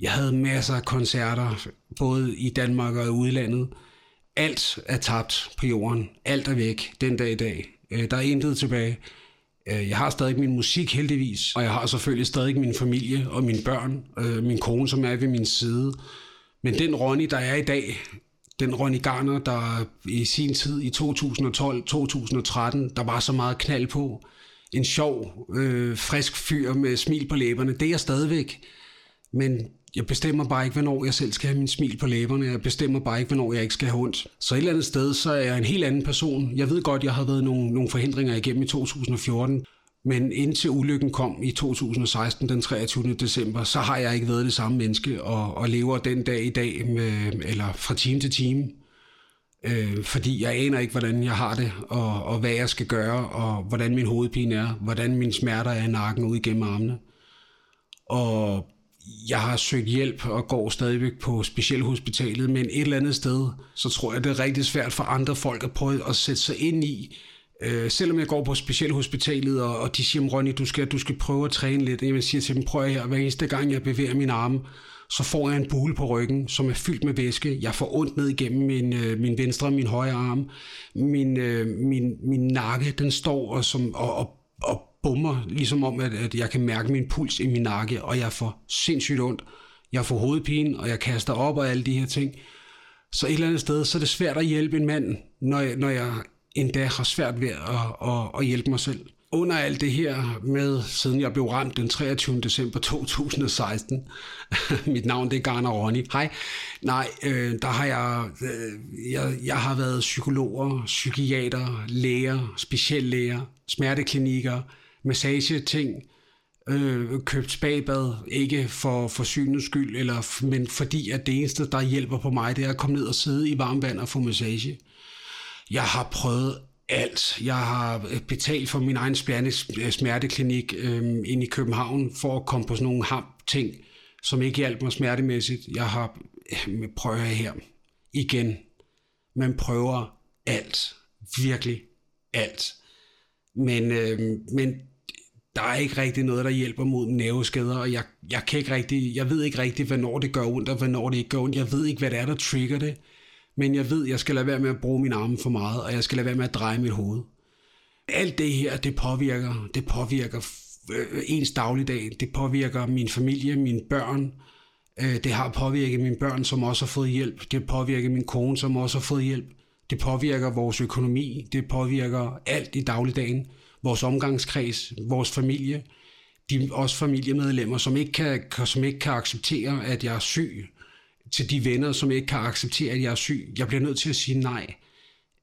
Jeg havde masser af koncerter, både i Danmark og i udlandet. Alt er tabt på jorden. Alt er væk den dag i dag. Øh, der er intet tilbage. Øh, jeg har stadig min musik heldigvis, og jeg har selvfølgelig stadig min familie og mine børn, øh, min kone, som er ved min side. Men den Ronny, der er i dag, den Ronny Garner, der i sin tid i 2012-2013, der var så meget knald på. En sjov, øh, frisk fyr med smil på læberne. Det er jeg stadigvæk. Men jeg bestemmer bare ikke, hvornår jeg selv skal have min smil på læberne. Jeg bestemmer bare ikke, hvornår jeg ikke skal have ondt. Så et eller andet sted, så er jeg en helt anden person. Jeg ved godt, jeg har været nogle, nogle forhindringer igennem i 2014. Men indtil ulykken kom i 2016, den 23. december, så har jeg ikke været det samme menneske, og, og lever den dag i dag, med, eller fra time til time. Øh, fordi jeg aner ikke, hvordan jeg har det, og, og hvad jeg skal gøre, og hvordan min hovedpine er, hvordan mine smerter er i nakken ud igennem armene. Og jeg har søgt hjælp og går stadigvæk på specialhospitalet, men et eller andet sted, så tror jeg, det er rigtig svært for andre folk at prøve at sætte sig ind i, Øh, selvom jeg går på specialhospitalet, og, og de siger, Ronny, du skal, du skal prøve at træne lidt. Jeg siger til dem, prøv her, hver eneste gang jeg bevæger min arme, så får jeg en bule på ryggen, som er fyldt med væske. Jeg får ondt ned igennem min, øh, min venstre og min højre arm. Min, øh, min, min nakke, den står og, som, og, og, og bummer, ligesom om, at, at jeg kan mærke min puls i min nakke, og jeg får sindssygt ondt. Jeg får hovedpine, og jeg kaster op og alle de her ting. Så et eller andet sted, så er det svært at hjælpe en mand, når jeg, når jeg endda har svært ved at, at, at hjælpe mig selv. Under alt det her med, siden jeg blev ramt den 23. december 2016, mit navn det er Garner Ronny, hej, nej, øh, der har jeg, øh, jeg, jeg har været psykologer, psykiater, læger, speciallæger, smerteklinikker, massageting, øh, købt spagbad, ikke for, for synens skyld, eller, men fordi at det eneste, der hjælper på mig, det er at komme ned og sidde i varmt vand og få massage. Jeg har prøvet alt. Jeg har øh, betalt for min egen øh, smerteklinik øh, ind i København for at komme på sådan nogle ham ting, som ikke hjalp mig smertemæssigt. Jeg har øh, prøvet her igen. Man prøver alt. Virkelig alt. Men, øh, men der er ikke rigtig noget, der hjælper mod nerveskader, og jeg, jeg, kan ikke rigtig, jeg ved ikke rigtig, hvornår det gør ondt, og hvornår det ikke gør ondt. Jeg ved ikke, hvad det er, der trigger det men jeg ved, jeg skal lade være med at bruge min arme for meget, og jeg skal lade være med at dreje mit hoved. Alt det her, det påvirker, det påvirker øh, ens dagligdag, det påvirker min familie, mine børn, øh, det har påvirket mine børn, som også har fået hjælp, det påvirker min kone, som også har fået hjælp, det påvirker vores økonomi, det påvirker alt i dagligdagen, vores omgangskreds, vores familie, de også familiemedlemmer, som ikke kan, som ikke kan acceptere, at jeg er syg, til de venner, som ikke kan acceptere, at jeg er syg. Jeg bliver nødt til at sige nej.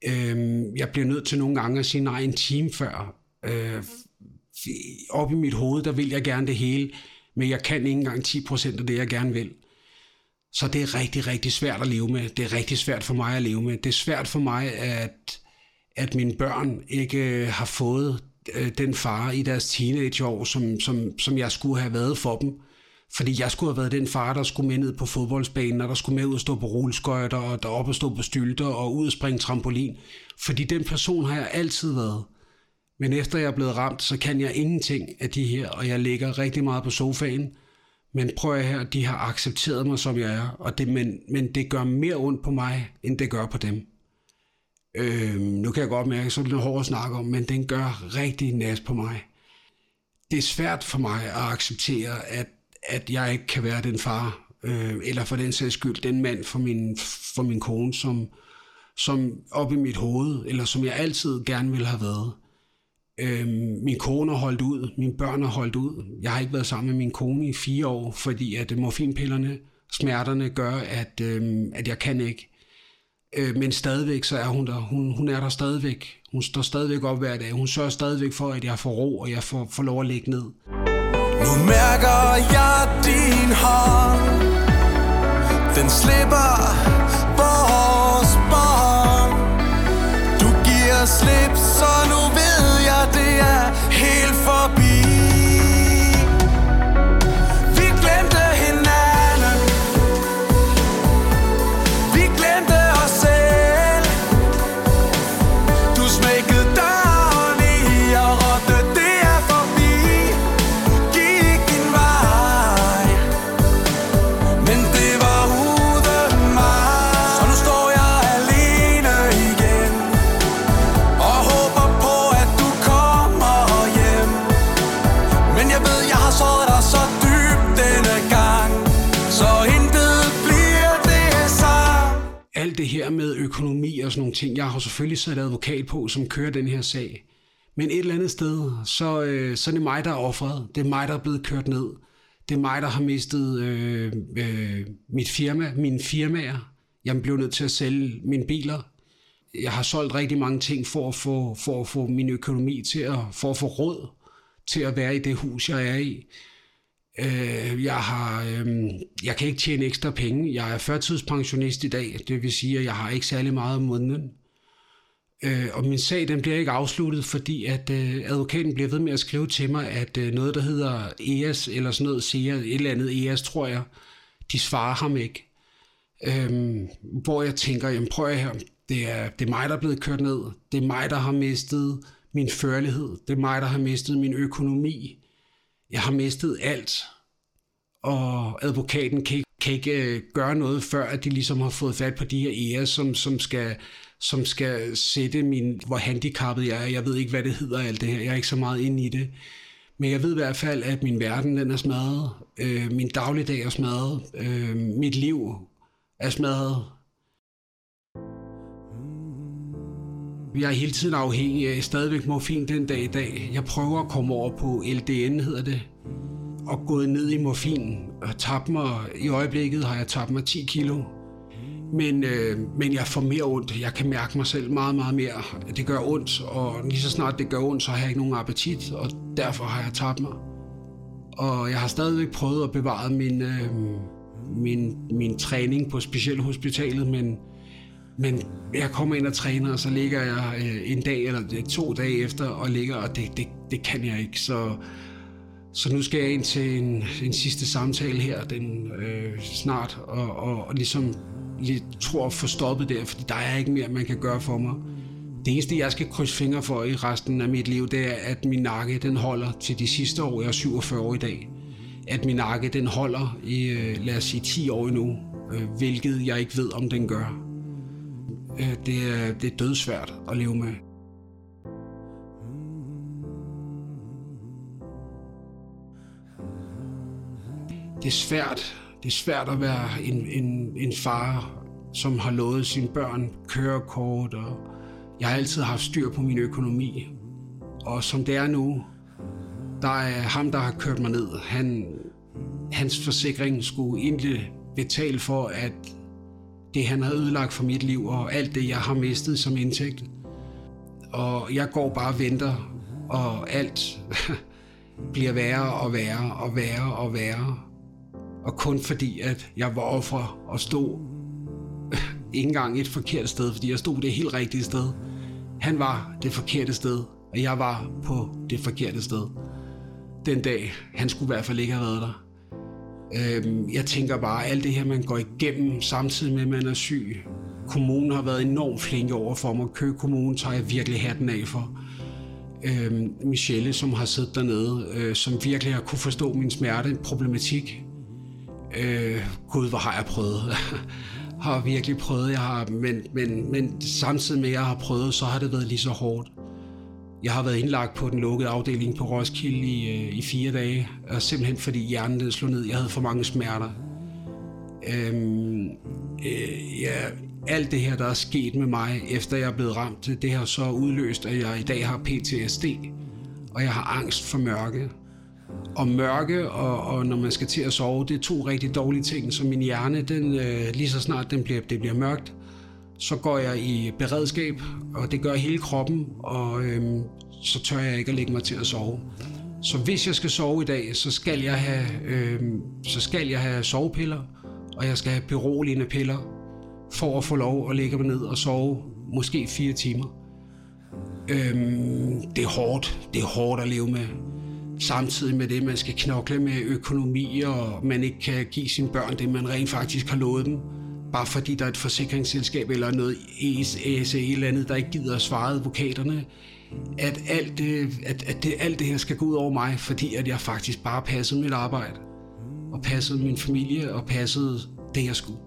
Øhm, jeg bliver nødt til nogle gange at sige nej en time før. Øh, op i mit hoved, der vil jeg gerne det hele, men jeg kan ikke engang 10% af det, jeg gerne vil. Så det er rigtig, rigtig svært at leve med. Det er rigtig svært for mig at leve med. Det er svært for mig, at, at mine børn ikke øh, har fået øh, den far i deres teenageår, som, som, som jeg skulle have været for dem. Fordi jeg skulle have været den far, der skulle med ned på fodboldsbanen, og der skulle med ud og stå på rulleskøjter, og deroppe og stå på stylter, og ud og springe trampolin. Fordi den person har jeg altid været. Men efter jeg er blevet ramt, så kan jeg ingenting af de her, og jeg ligger rigtig meget på sofaen. Men prøv at her, de har accepteret mig, som jeg er, og det, men, men det gør mere ondt på mig, end det gør på dem. Øh, nu kan jeg godt mærke, så er det lidt hårdt at snakke om, men den gør rigtig nas på mig. Det er svært for mig at acceptere, at at jeg ikke kan være den far, øh, eller for den sags skyld den mand for min, for min kone, som, som op i mit hoved, eller som jeg altid gerne ville have været. Øh, min kone har holdt ud, mine børn har holdt ud. Jeg har ikke været sammen med min kone i fire år, fordi at øh, morfinpillerne, smerterne gør, at, øh, at jeg kan ikke. Øh, men stadigvæk så er hun der. Hun, hun er der stadigvæk. Hun står stadigvæk op hver dag. Hun sørger stadigvæk for, at jeg får ro, og jeg får, får lov at ligge ned. Nu mærker jeg din hånd. Den slipper vores bånd. Du giver slip, så og sådan nogle ting, jeg har selvfølgelig siddet advokat på, som kører den her sag. Men et eller andet sted, så, øh, så er det mig, der er offret. Det er mig, der er blevet kørt ned. Det er mig, der har mistet øh, øh, mit firma, mine firmaer. Jeg blev nødt til at sælge mine biler. Jeg har solgt rigtig mange ting for at få, for at få min økonomi til at, for at få råd til at være i det hus, jeg er i. Øh, jeg, har, øh, jeg kan ikke tjene ekstra penge. Jeg er førtidspensionist i dag. Det vil sige, at jeg har ikke særlig meget om måneden. Øh, og min sag den bliver ikke afsluttet, fordi at øh, advokaten bliver ved med at skrive til mig, at øh, noget, der hedder EAS, eller sådan noget, siger et eller andet EAS, tror jeg, de svarer ham ikke. Øhm, hvor jeg tænker, jamen prøv her, det er, det er mig, der er blevet kørt ned. Det er mig, der har mistet min førlighed. Det er mig, der har mistet min økonomi. Jeg har mistet alt. Og advokaten kan, ikke- kan ikke øh, gøre noget, før at de ligesom har fået fat på de her ære, som, som, skal, som skal sætte min, hvor handicappet jeg er. Jeg ved ikke, hvad det hedder alt det her. Jeg er ikke så meget inde i det. Men jeg ved i hvert fald, at min verden den er smadret. Øh, min dagligdag er smadret. Øh, mit liv er smadret. Jeg er hele tiden afhængig af stadigvæk morfin den dag i dag. Jeg prøver at komme over på LDN, hedder det. Og gået ned i morfin og tabt mig. I øjeblikket har jeg tabt mig 10 kilo. Men, øh, men jeg får mere ondt. Jeg kan mærke mig selv meget, meget mere. Det gør ondt, og lige så snart det gør ondt, så har jeg ikke nogen appetit, og derfor har jeg tabt mig. Og jeg har stadigvæk prøvet at bevare min, øh, min, min træning på specialhospitalet, men, men jeg kommer ind og træner, og så ligger jeg øh, en dag eller to dage efter og ligger, og det, det, det kan jeg ikke. Så, så nu skal jeg ind til en, en sidste samtale her den, øh, snart, og, og, og ligesom lige, tror at få stoppet der, fordi der er ikke mere, man kan gøre for mig. Det eneste, jeg skal krydse fingre for i resten af mit liv, det er, at min nakke den holder til de sidste år. Jeg er 47 år i dag. At min nakke den holder i, øh, lad os sige, 10 år endnu, øh, hvilket jeg ikke ved, om den gør. Øh, det, er, det er dødsvært at leve med. Det er svært. Det er svært at være en, en, en far, som har lovet sine børn kørekort, og jeg har altid haft styr på min økonomi. Og som det er nu, der er ham, der har kørt mig ned. Han, hans forsikring skulle egentlig betale for, at det, han har ødelagt for mit liv, og alt det, jeg har mistet som indtægt. Og jeg går bare og venter, og alt bliver værre og værre og værre og værre. Og kun fordi, at jeg var offer og stod ikke engang et forkert sted, fordi jeg stod det helt rigtige sted. Han var det forkerte sted, og jeg var på det forkerte sted. Den dag, han skulle i hvert fald ikke have været der. Øhm, jeg tænker bare, alt det her, man går igennem, samtidig med, at man er syg. Kommunen har været enormt flinke over for mig. Køge Kommune tager jeg virkelig hatten af for. Øhm, Michelle, som har siddet dernede, øh, som virkelig har kunne forstå min smerte, problematik. Øh, Gud, hvor har jeg prøvet. har virkelig prøvet, jeg har, men, men, men samtidig med, at jeg har prøvet, så har det været lige så hårdt. Jeg har været indlagt på den lukkede afdeling på Roskilde i, øh, i fire dage, og simpelthen fordi hjernen den slog ned. Jeg havde for mange smerter. Øhm, øh, ja, alt det her, der er sket med mig, efter jeg er blevet ramt, det har så udløst, at jeg i dag har PTSD, og jeg har angst for mørke. Og mørke, og, og når man skal til at sove, det er to rigtig dårlige ting, så min hjerne, den, øh, lige så snart den bliver, det bliver mørkt, så går jeg i beredskab, og det gør hele kroppen, og øhm, så tør jeg ikke at lægge mig til at sove. Så hvis jeg skal sove i dag, så skal jeg have, øhm, så skal jeg have sovepiller, og jeg skal have beroligende piller, for at få lov at lægge mig ned og sove måske fire timer. Øhm, det er hårdt. Det er hårdt at leve med. Samtidig med det, man skal knokle med økonomi, og man ikke kan give sine børn det, man rent faktisk har lovet dem. Bare fordi der er et forsikringsselskab eller noget ESA eller andet, der ikke gider at svare advokaterne. At alt det, at, at det, alt det her skal gå ud over mig, fordi at jeg faktisk bare passede mit arbejde. Og passede min familie, og passede det, jeg skulle.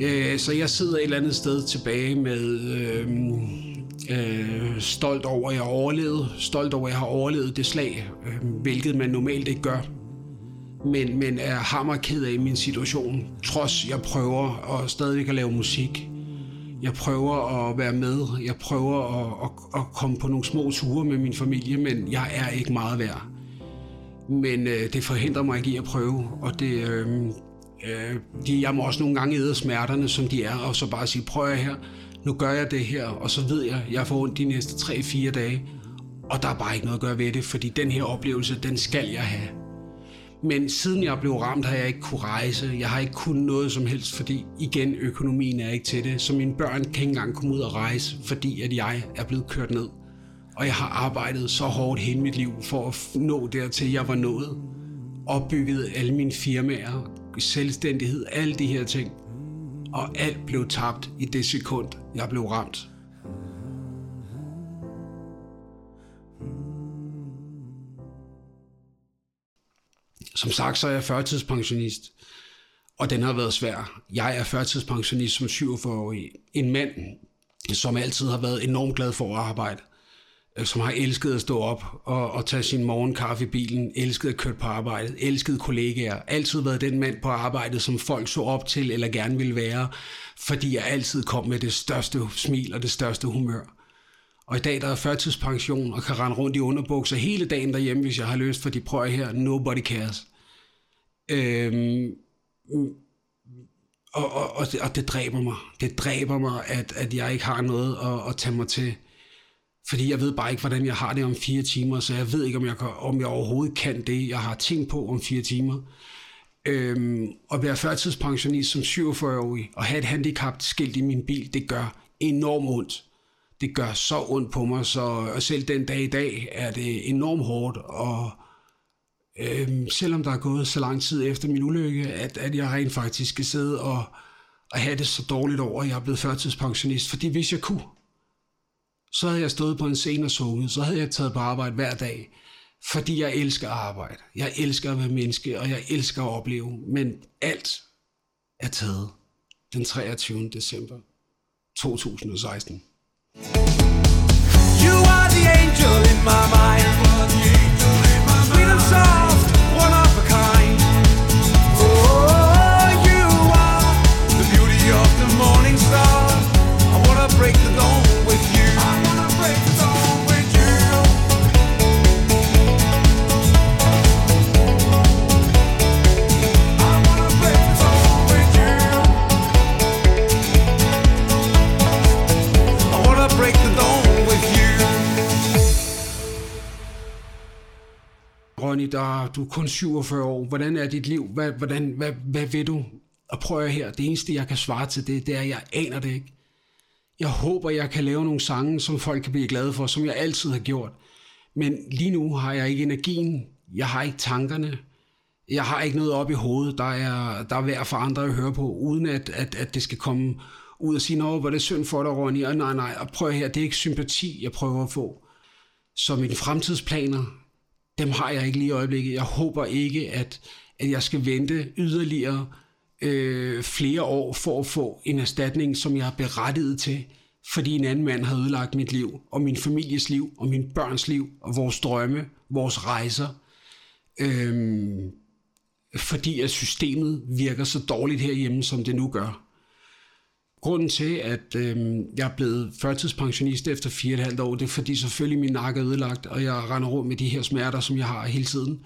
Øh, så jeg sidder et eller andet sted tilbage med øh, øh, stolt over, at jeg har overlevet. Stolt over, at jeg har overlevet det slag, øh, hvilket man normalt ikke gør. Men, men er hammer ked af min situation, trods jeg prøver at stadigvæk at lave musik. Jeg prøver at være med. Jeg prøver at, at, at komme på nogle små ture med min familie, men jeg er ikke meget værd. Men øh, det forhindrer mig ikke i at prøve, og det, øh, Øh, de, jeg må også nogle gange æde smerterne, som de er, og så bare sige, prøv her, nu gør jeg det her, og så ved jeg, jeg får ondt de næste 3-4 dage, og der er bare ikke noget at gøre ved det, fordi den her oplevelse, den skal jeg have. Men siden jeg blev ramt, har jeg ikke kunne rejse. Jeg har ikke kunnet noget som helst, fordi igen, økonomien er ikke til det. Så mine børn kan ikke engang komme ud og rejse, fordi at jeg er blevet kørt ned. Og jeg har arbejdet så hårdt hele mit liv for at nå dertil, jeg var nået. Opbygget alle mine firmaer, selvstændighed, alle de her ting. Og alt blev tabt i det sekund, jeg blev ramt. Som sagt, så er jeg førtidspensionist, og den har været svær. Jeg er førtidspensionist som 47-årig. En mand, som altid har været enormt glad for at arbejde. Øh, som har elsket at stå op og, og tage sin morgenkaffe i bilen, elsket at køre på arbejde, elsket kollegaer, altid været den mand på arbejdet, som folk så op til eller gerne ville være, fordi jeg altid kom med det største smil og det største humør. Og i dag der er førtidspension og kan rende rundt i underbukser hele dagen derhjemme, hvis jeg har lyst, for de prøver her, nobody cares. Øhm, og, og, og, det, og det dræber mig. Det dræber mig, at, at jeg ikke har noget at, at tage mig til. Fordi jeg ved bare ikke, hvordan jeg har det om fire timer, så jeg ved ikke, om jeg, kan, om jeg overhovedet kan det, jeg har tænkt på om fire timer. Øhm, at være førtidspensionist som 47-årig og have et handicap skilt i min bil, det gør enormt ondt. Det gør så ondt på mig, så og selv den dag i dag er det enormt hårdt, og øhm, selvom der er gået så lang tid efter min ulykke, at, at jeg rent faktisk skal sidde og, og have det så dårligt over, at jeg er blevet førtidspensionist, fordi hvis jeg kunne, så havde jeg stået på en scene og sunget, så havde jeg taget på arbejde hver dag, fordi jeg elsker at arbejde. Jeg elsker at være menneske, og jeg elsker at opleve, men alt er taget den 23. december 2016. You are the angel in my mind. Ronny, der, du er kun 47 år. Hvordan er dit liv? Hvad, hvordan, hvad, hvad vil du? Og prøv at her. Det eneste, jeg kan svare til det, det er, at jeg aner det ikke. Jeg håber, jeg kan lave nogle sange, som folk kan blive glade for, som jeg altid har gjort. Men lige nu har jeg ikke energien. Jeg har ikke tankerne. Jeg har ikke noget op i hovedet, der er, der er værd for andre at høre på, uden at, at, at det skal komme ud og sige, hvor det er synd for dig, Ronny, og nej, nej, og prøv her, det er ikke sympati, jeg prøver at få. Så mine fremtidsplaner, dem har jeg ikke lige i øjeblikket. Jeg håber ikke, at, at jeg skal vente yderligere øh, flere år for at få en erstatning, som jeg er berettiget til, fordi en anden mand har ødelagt mit liv, og min families liv, og min børns liv, og vores drømme, vores rejser. Øhm, fordi at systemet virker så dårligt herhjemme, som det nu gør. Grunden til, at øh, jeg er blevet førtidspensionist efter fire og et halvt år, det er fordi selvfølgelig min nakke er ødelagt, og jeg render rundt med de her smerter, som jeg har hele tiden.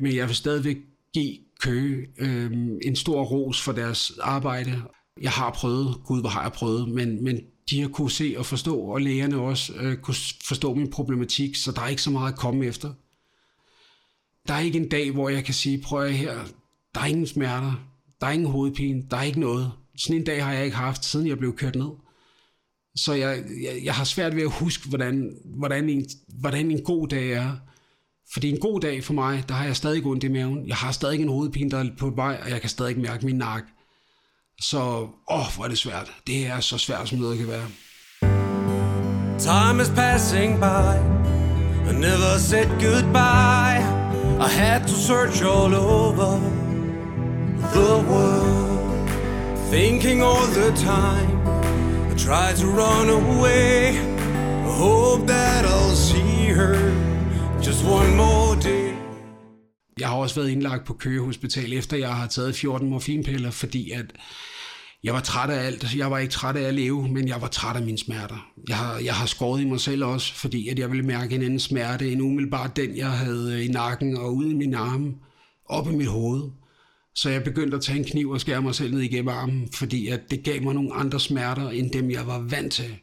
Men jeg vil stadigvæk give Køge øh, en stor ros for deres arbejde. Jeg har prøvet, gud hvor har jeg prøvet, men, men de har kunne se og forstå, og lægerne også øh, kunne forstå min problematik, så der er ikke så meget at komme efter. Der er ikke en dag, hvor jeg kan sige, prøv at her, der er ingen smerter, der er ingen hovedpine, der er ikke noget. Sådan en dag har jeg ikke haft, siden jeg blev kørt ned. Så jeg, jeg, jeg har svært ved at huske, hvordan, hvordan, en, hvordan en god dag er. Fordi en god dag for mig, der har jeg stadig ondt i maven. Jeg har stadig en hovedpine, der er på vej, og jeg kan stadig mærke min nakke. Så, åh, hvor er det svært. Det er så svært, som noget kan være. Time is passing by. I never said goodbye. I had to search all over the world. Thinking all the time. I try to run away. I hope that I'll see her just one more day. Jeg har også været indlagt på Køge Hospital, efter jeg har taget 14 morfinpiller, fordi at jeg var træt af alt. Jeg var ikke træt af at leve, men jeg var træt af mine smerter. Jeg har, jeg har skåret i mig selv også, fordi at jeg ville mærke en anden smerte, end umiddelbart den, jeg havde øh, i nakken og ude i min arme, op i mit hoved. Så jeg begyndte at tage en kniv og skære mig selv ned igennem armen, fordi at det gav mig nogle andre smerter, end dem jeg var vant til.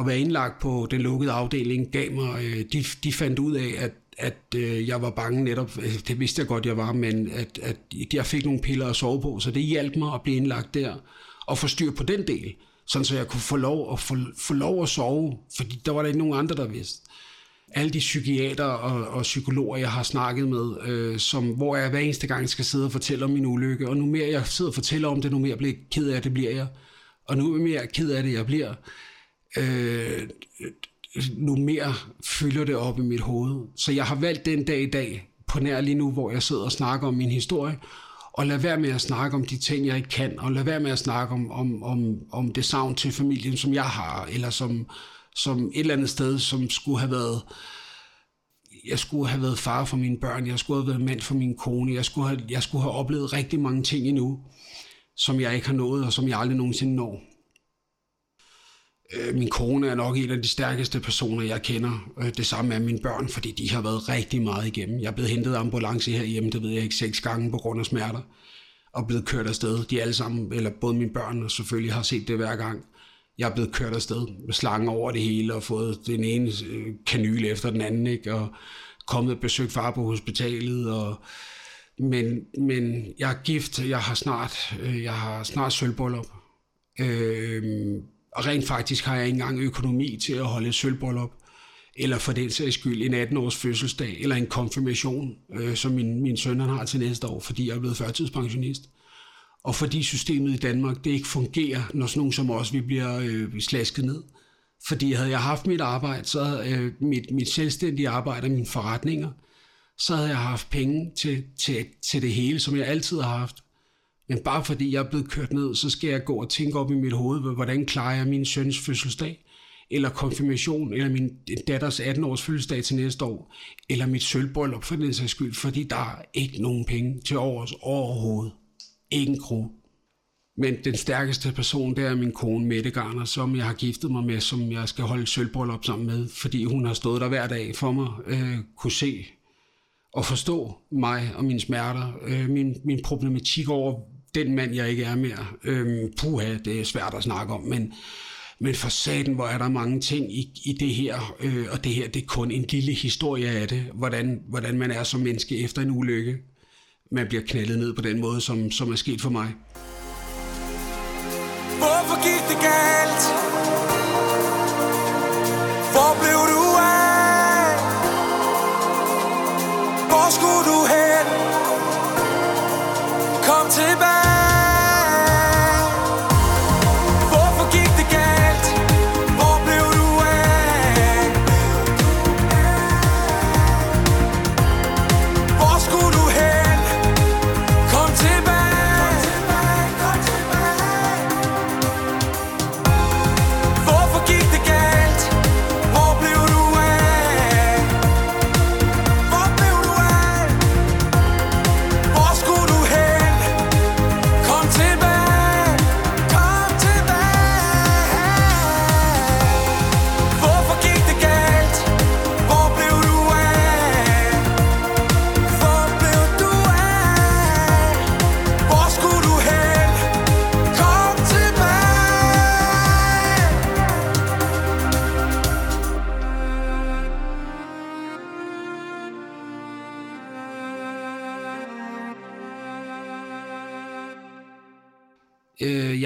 At være indlagt på den lukkede afdeling gav mig, øh, de, de fandt ud af, at at øh, jeg var bange netop, øh, det vidste jeg godt, jeg var, men at, at jeg fik nogle piller at sove på, så det hjalp mig at blive indlagt der og få styr på den del, sådan så jeg kunne få lov at, få, få lov at sove, fordi der var der ikke nogen andre, der vidste. Alle de psykiater og, og psykologer, jeg har snakket med, øh, som, hvor jeg hver eneste gang skal sidde og fortælle om min ulykke, og nu mere jeg sidder og fortæller om det, nu mere bliver ked af det bliver jeg, og nu mere ked af det jeg bliver, øh, nu mere fylder det op i mit hoved. Så jeg har valgt den dag i dag, på nær lige nu, hvor jeg sidder og snakker om min historie, og lad være med at snakke om de ting, jeg ikke kan, og lad være med at snakke om, om, om, om det savn til familien, som jeg har, eller som, som et eller andet sted, som skulle have været jeg skulle have været far for mine børn, jeg skulle have været mand for min kone, jeg skulle have, jeg skulle have oplevet rigtig mange ting endnu, som jeg ikke har nået, og som jeg aldrig nogensinde når. Øh, min kone er nok en af de stærkeste personer, jeg kender. Øh, det samme er mine børn, fordi de har været rigtig meget igennem. Jeg er blevet hentet af ambulance herhjemme, det ved jeg ikke, seks gange på grund af smerter. Og blevet kørt afsted. De alle sammen, eller både mine børn og selvfølgelig har set det hver gang. Jeg er blevet kørt afsted med slangen over det hele og fået den ene øh, kanyle efter den anden, ikke? og kommet og besøgt far på hospitalet. Og, men, men jeg er gift, jeg har snart, øh, jeg har snart sølvbryllup. Øh, og rent faktisk har jeg ikke engang økonomi til at holde et sølvbryllup, eller for den sags skyld en 18-års fødselsdag, eller en konfirmation, øh, som min, min søn har til næste år, fordi jeg er blevet førtidspensionist. Og fordi systemet i Danmark, det ikke fungerer, når sådan nogen som os, vi bliver øh, slasket ned. Fordi havde jeg haft mit arbejde, så havde, øh, mit, mit selvstændige arbejde og mine forretninger, så havde jeg haft penge til, til, til det hele, som jeg altid har haft. Men bare fordi jeg er blevet kørt ned, så skal jeg gå og tænke op i mit hoved, hvordan klarer jeg min søns fødselsdag, eller konfirmation, eller min datters 18-års fødselsdag til næste år, eller mit sølvbryllup for den sags skyld, fordi der er ikke nogen penge til overs overhovedet. Ikke en krone. Men den stærkeste person, det er min kone Mette Garner, som jeg har giftet mig med, som jeg skal holde sølvbryllup sammen med, fordi hun har stået der hver dag for mig, øh, kunne se og forstå mig og mine smerter, øh, min, min problematik over, den mand, jeg ikke er mere. Øh, puha, det er svært at snakke om, men, men for satan, hvor er der mange ting i, i det her, øh, og det her, det er kun en lille historie af det, hvordan, hvordan man er som menneske efter en ulykke. Man bliver knældet ned på den måde, som, som er sket for mig.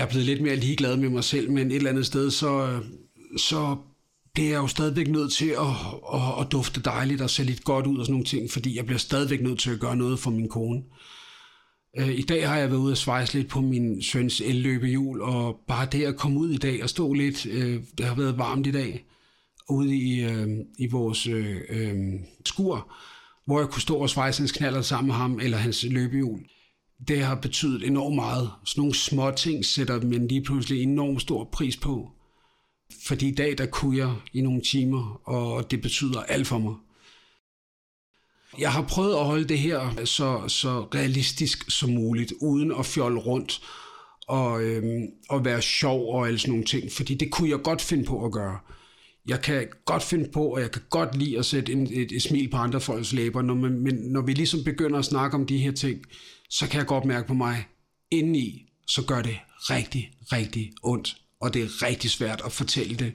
Er blevet lidt mere ligeglad med mig selv, men et eller andet sted, så, så bliver jeg jo stadigvæk nødt til at, at, at dufte dejligt og se lidt godt ud og sådan nogle ting, fordi jeg bliver stadigvæk nødt til at gøre noget for min kone. Øh, I dag har jeg været ude og svejse lidt på min søns elløbehjul, og bare det at komme ud i dag og stå lidt, øh, det har været varmt i dag, ude i, øh, i vores øh, øh, skur, hvor jeg kunne stå og svejse hans knaller sammen med ham, eller hans løbehjul. Det har betydet enormt meget. Sådan nogle små ting sætter man lige pludselig enormt stor pris på. Fordi i dag, der kunne jeg i nogle timer, og det betyder alt for mig. Jeg har prøvet at holde det her så, så realistisk som muligt, uden at fjolle rundt og, øhm, og være sjov og alle sådan nogle ting, fordi det kunne jeg godt finde på at gøre. Jeg kan godt finde på, og jeg kan godt lide at sætte en, et, et smil på andre folks læber, når man, men når vi ligesom begynder at snakke om de her ting, så kan jeg godt mærke på mig, indeni, så gør det rigtig, rigtig ondt, og det er rigtig svært at fortælle det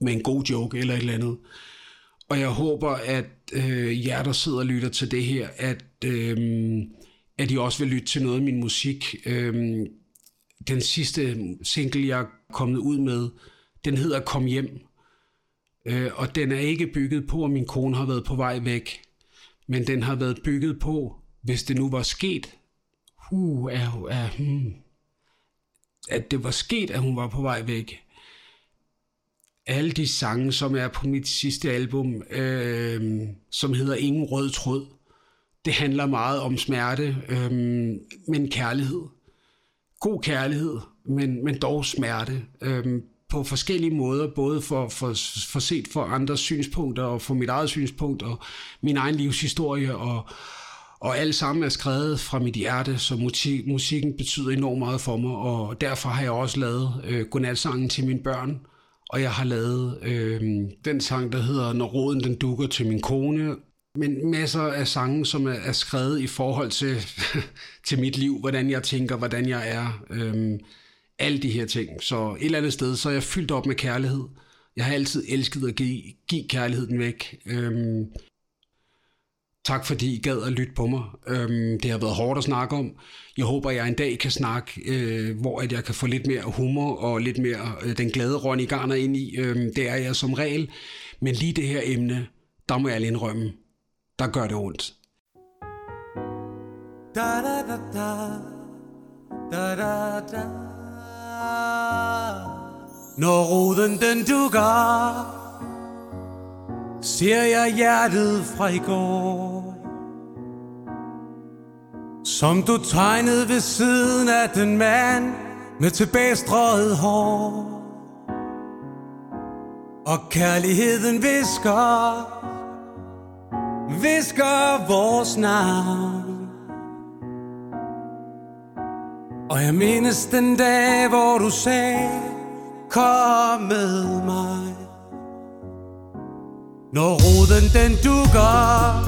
med en god joke eller et eller andet. Og jeg håber, at øh, jer, der sidder og lytter til det her, at, øh, at I også vil lytte til noget af min musik. Øh, den sidste single, jeg er kommet ud med, den hedder Kom hjem. Øh, og den er ikke bygget på, at min kone har været på vej væk. Men den har været bygget på, hvis det nu var sket, uh, er, er, hmm, at det var sket, at hun var på vej væk alle de sange, som er på mit sidste album, øh, som hedder Ingen Rød Tråd, det handler meget om smerte, øh, men kærlighed. God kærlighed, men, men dog smerte. Øh, på forskellige måder, både for, for, for set for andres synspunkter, og for mit eget synspunkt, og min egen livshistorie, og, og alt sammen er skrevet fra mit hjerte, så musik, musikken betyder enormt meget for mig, og derfor har jeg også lavet øh, godnatsangen til mine børn, og jeg har lavet øh, den sang, der hedder Når roden den dukker til min kone, men masser af sange, som er, er skrevet i forhold til, til mit liv, hvordan jeg tænker, hvordan jeg er, øh, alle de her ting. Så et eller andet sted, så er jeg fyldt op med kærlighed. Jeg har altid elsket at give, give kærligheden væk. Øhm, Tak fordi I gad at lytte på mig. Øhm, det har været hårdt at snakke om. Jeg håber, jeg en dag kan snakke, øh, hvor at jeg kan få lidt mere humor og lidt mere øh, den glade Ronny Garner ind i. Øhm, det er jeg som regel. Men lige det her emne, der må jeg indrømme, der gør det ondt. Da da da da da da da når roden den dukker Ser jeg hjertet fra i går. Som du tegnede ved siden af den mand Med tilbagestrøget hår. Og kærligheden visker Visker vores navn. Og jeg mindes den dag, hvor du sagde Kom med mig. Når roden den dukker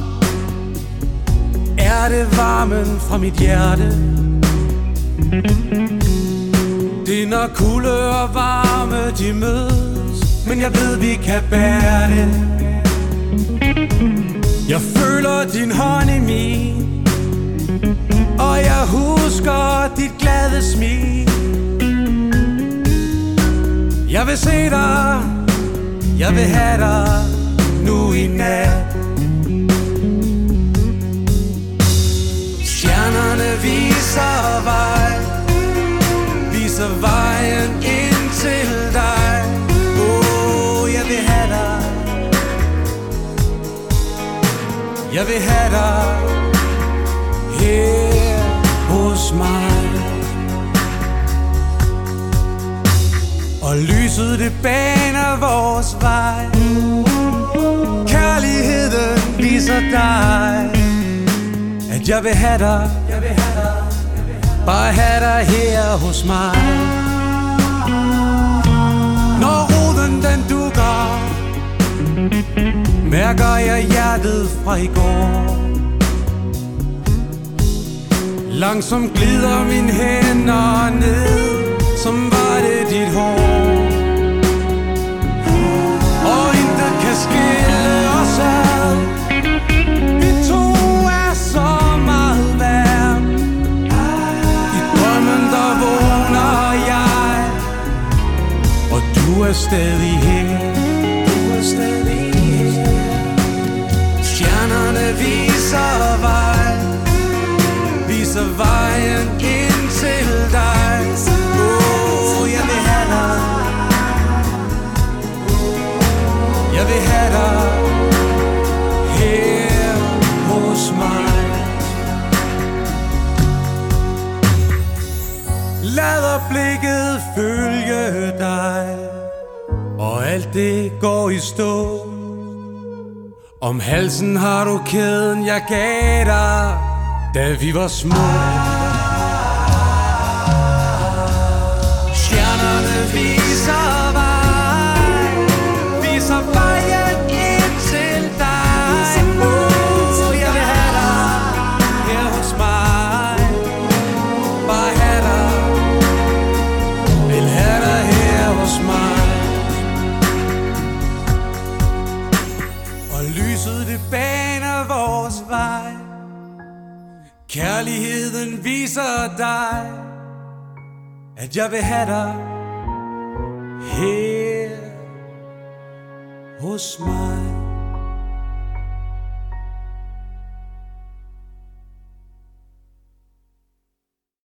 Er det varmen fra mit hjerte. Det er når kulde og varme de mødes Men jeg ved vi kan bære det. Jeg føler din hånd i min. Og jeg husker dit glade smil. Jeg vil se dig. Jeg vil have dig nu i nat. Stjernerne viser vej. Viser vejen ind til dig. Oh, jeg vil have dig. Jeg vil have dig. Her smile. Og lyset det baner vores vej. Kærligheden viser dig At jeg vil have dig. Bare have dig her hos mig. Når roden den dukker Mærker jeg hjertet fra i går. Langsomt glider min hænder ned Som var det dit hår. Og intet kan skille to er så meget værd. I drømmen der vågner jeg. Og du er stadig her. Du er stadig her. Stjernerne viser vej. Viser vejen ind til dig. Oh, jeg vil have dig. Jeg vil have dig her hos mig. Lad blikket følge dig Og alt det går i stå. Om halsen har du kæden, jeg gav dig. Da vi var små Kærligheden viser dig At jeg vil have dig Her hos mig.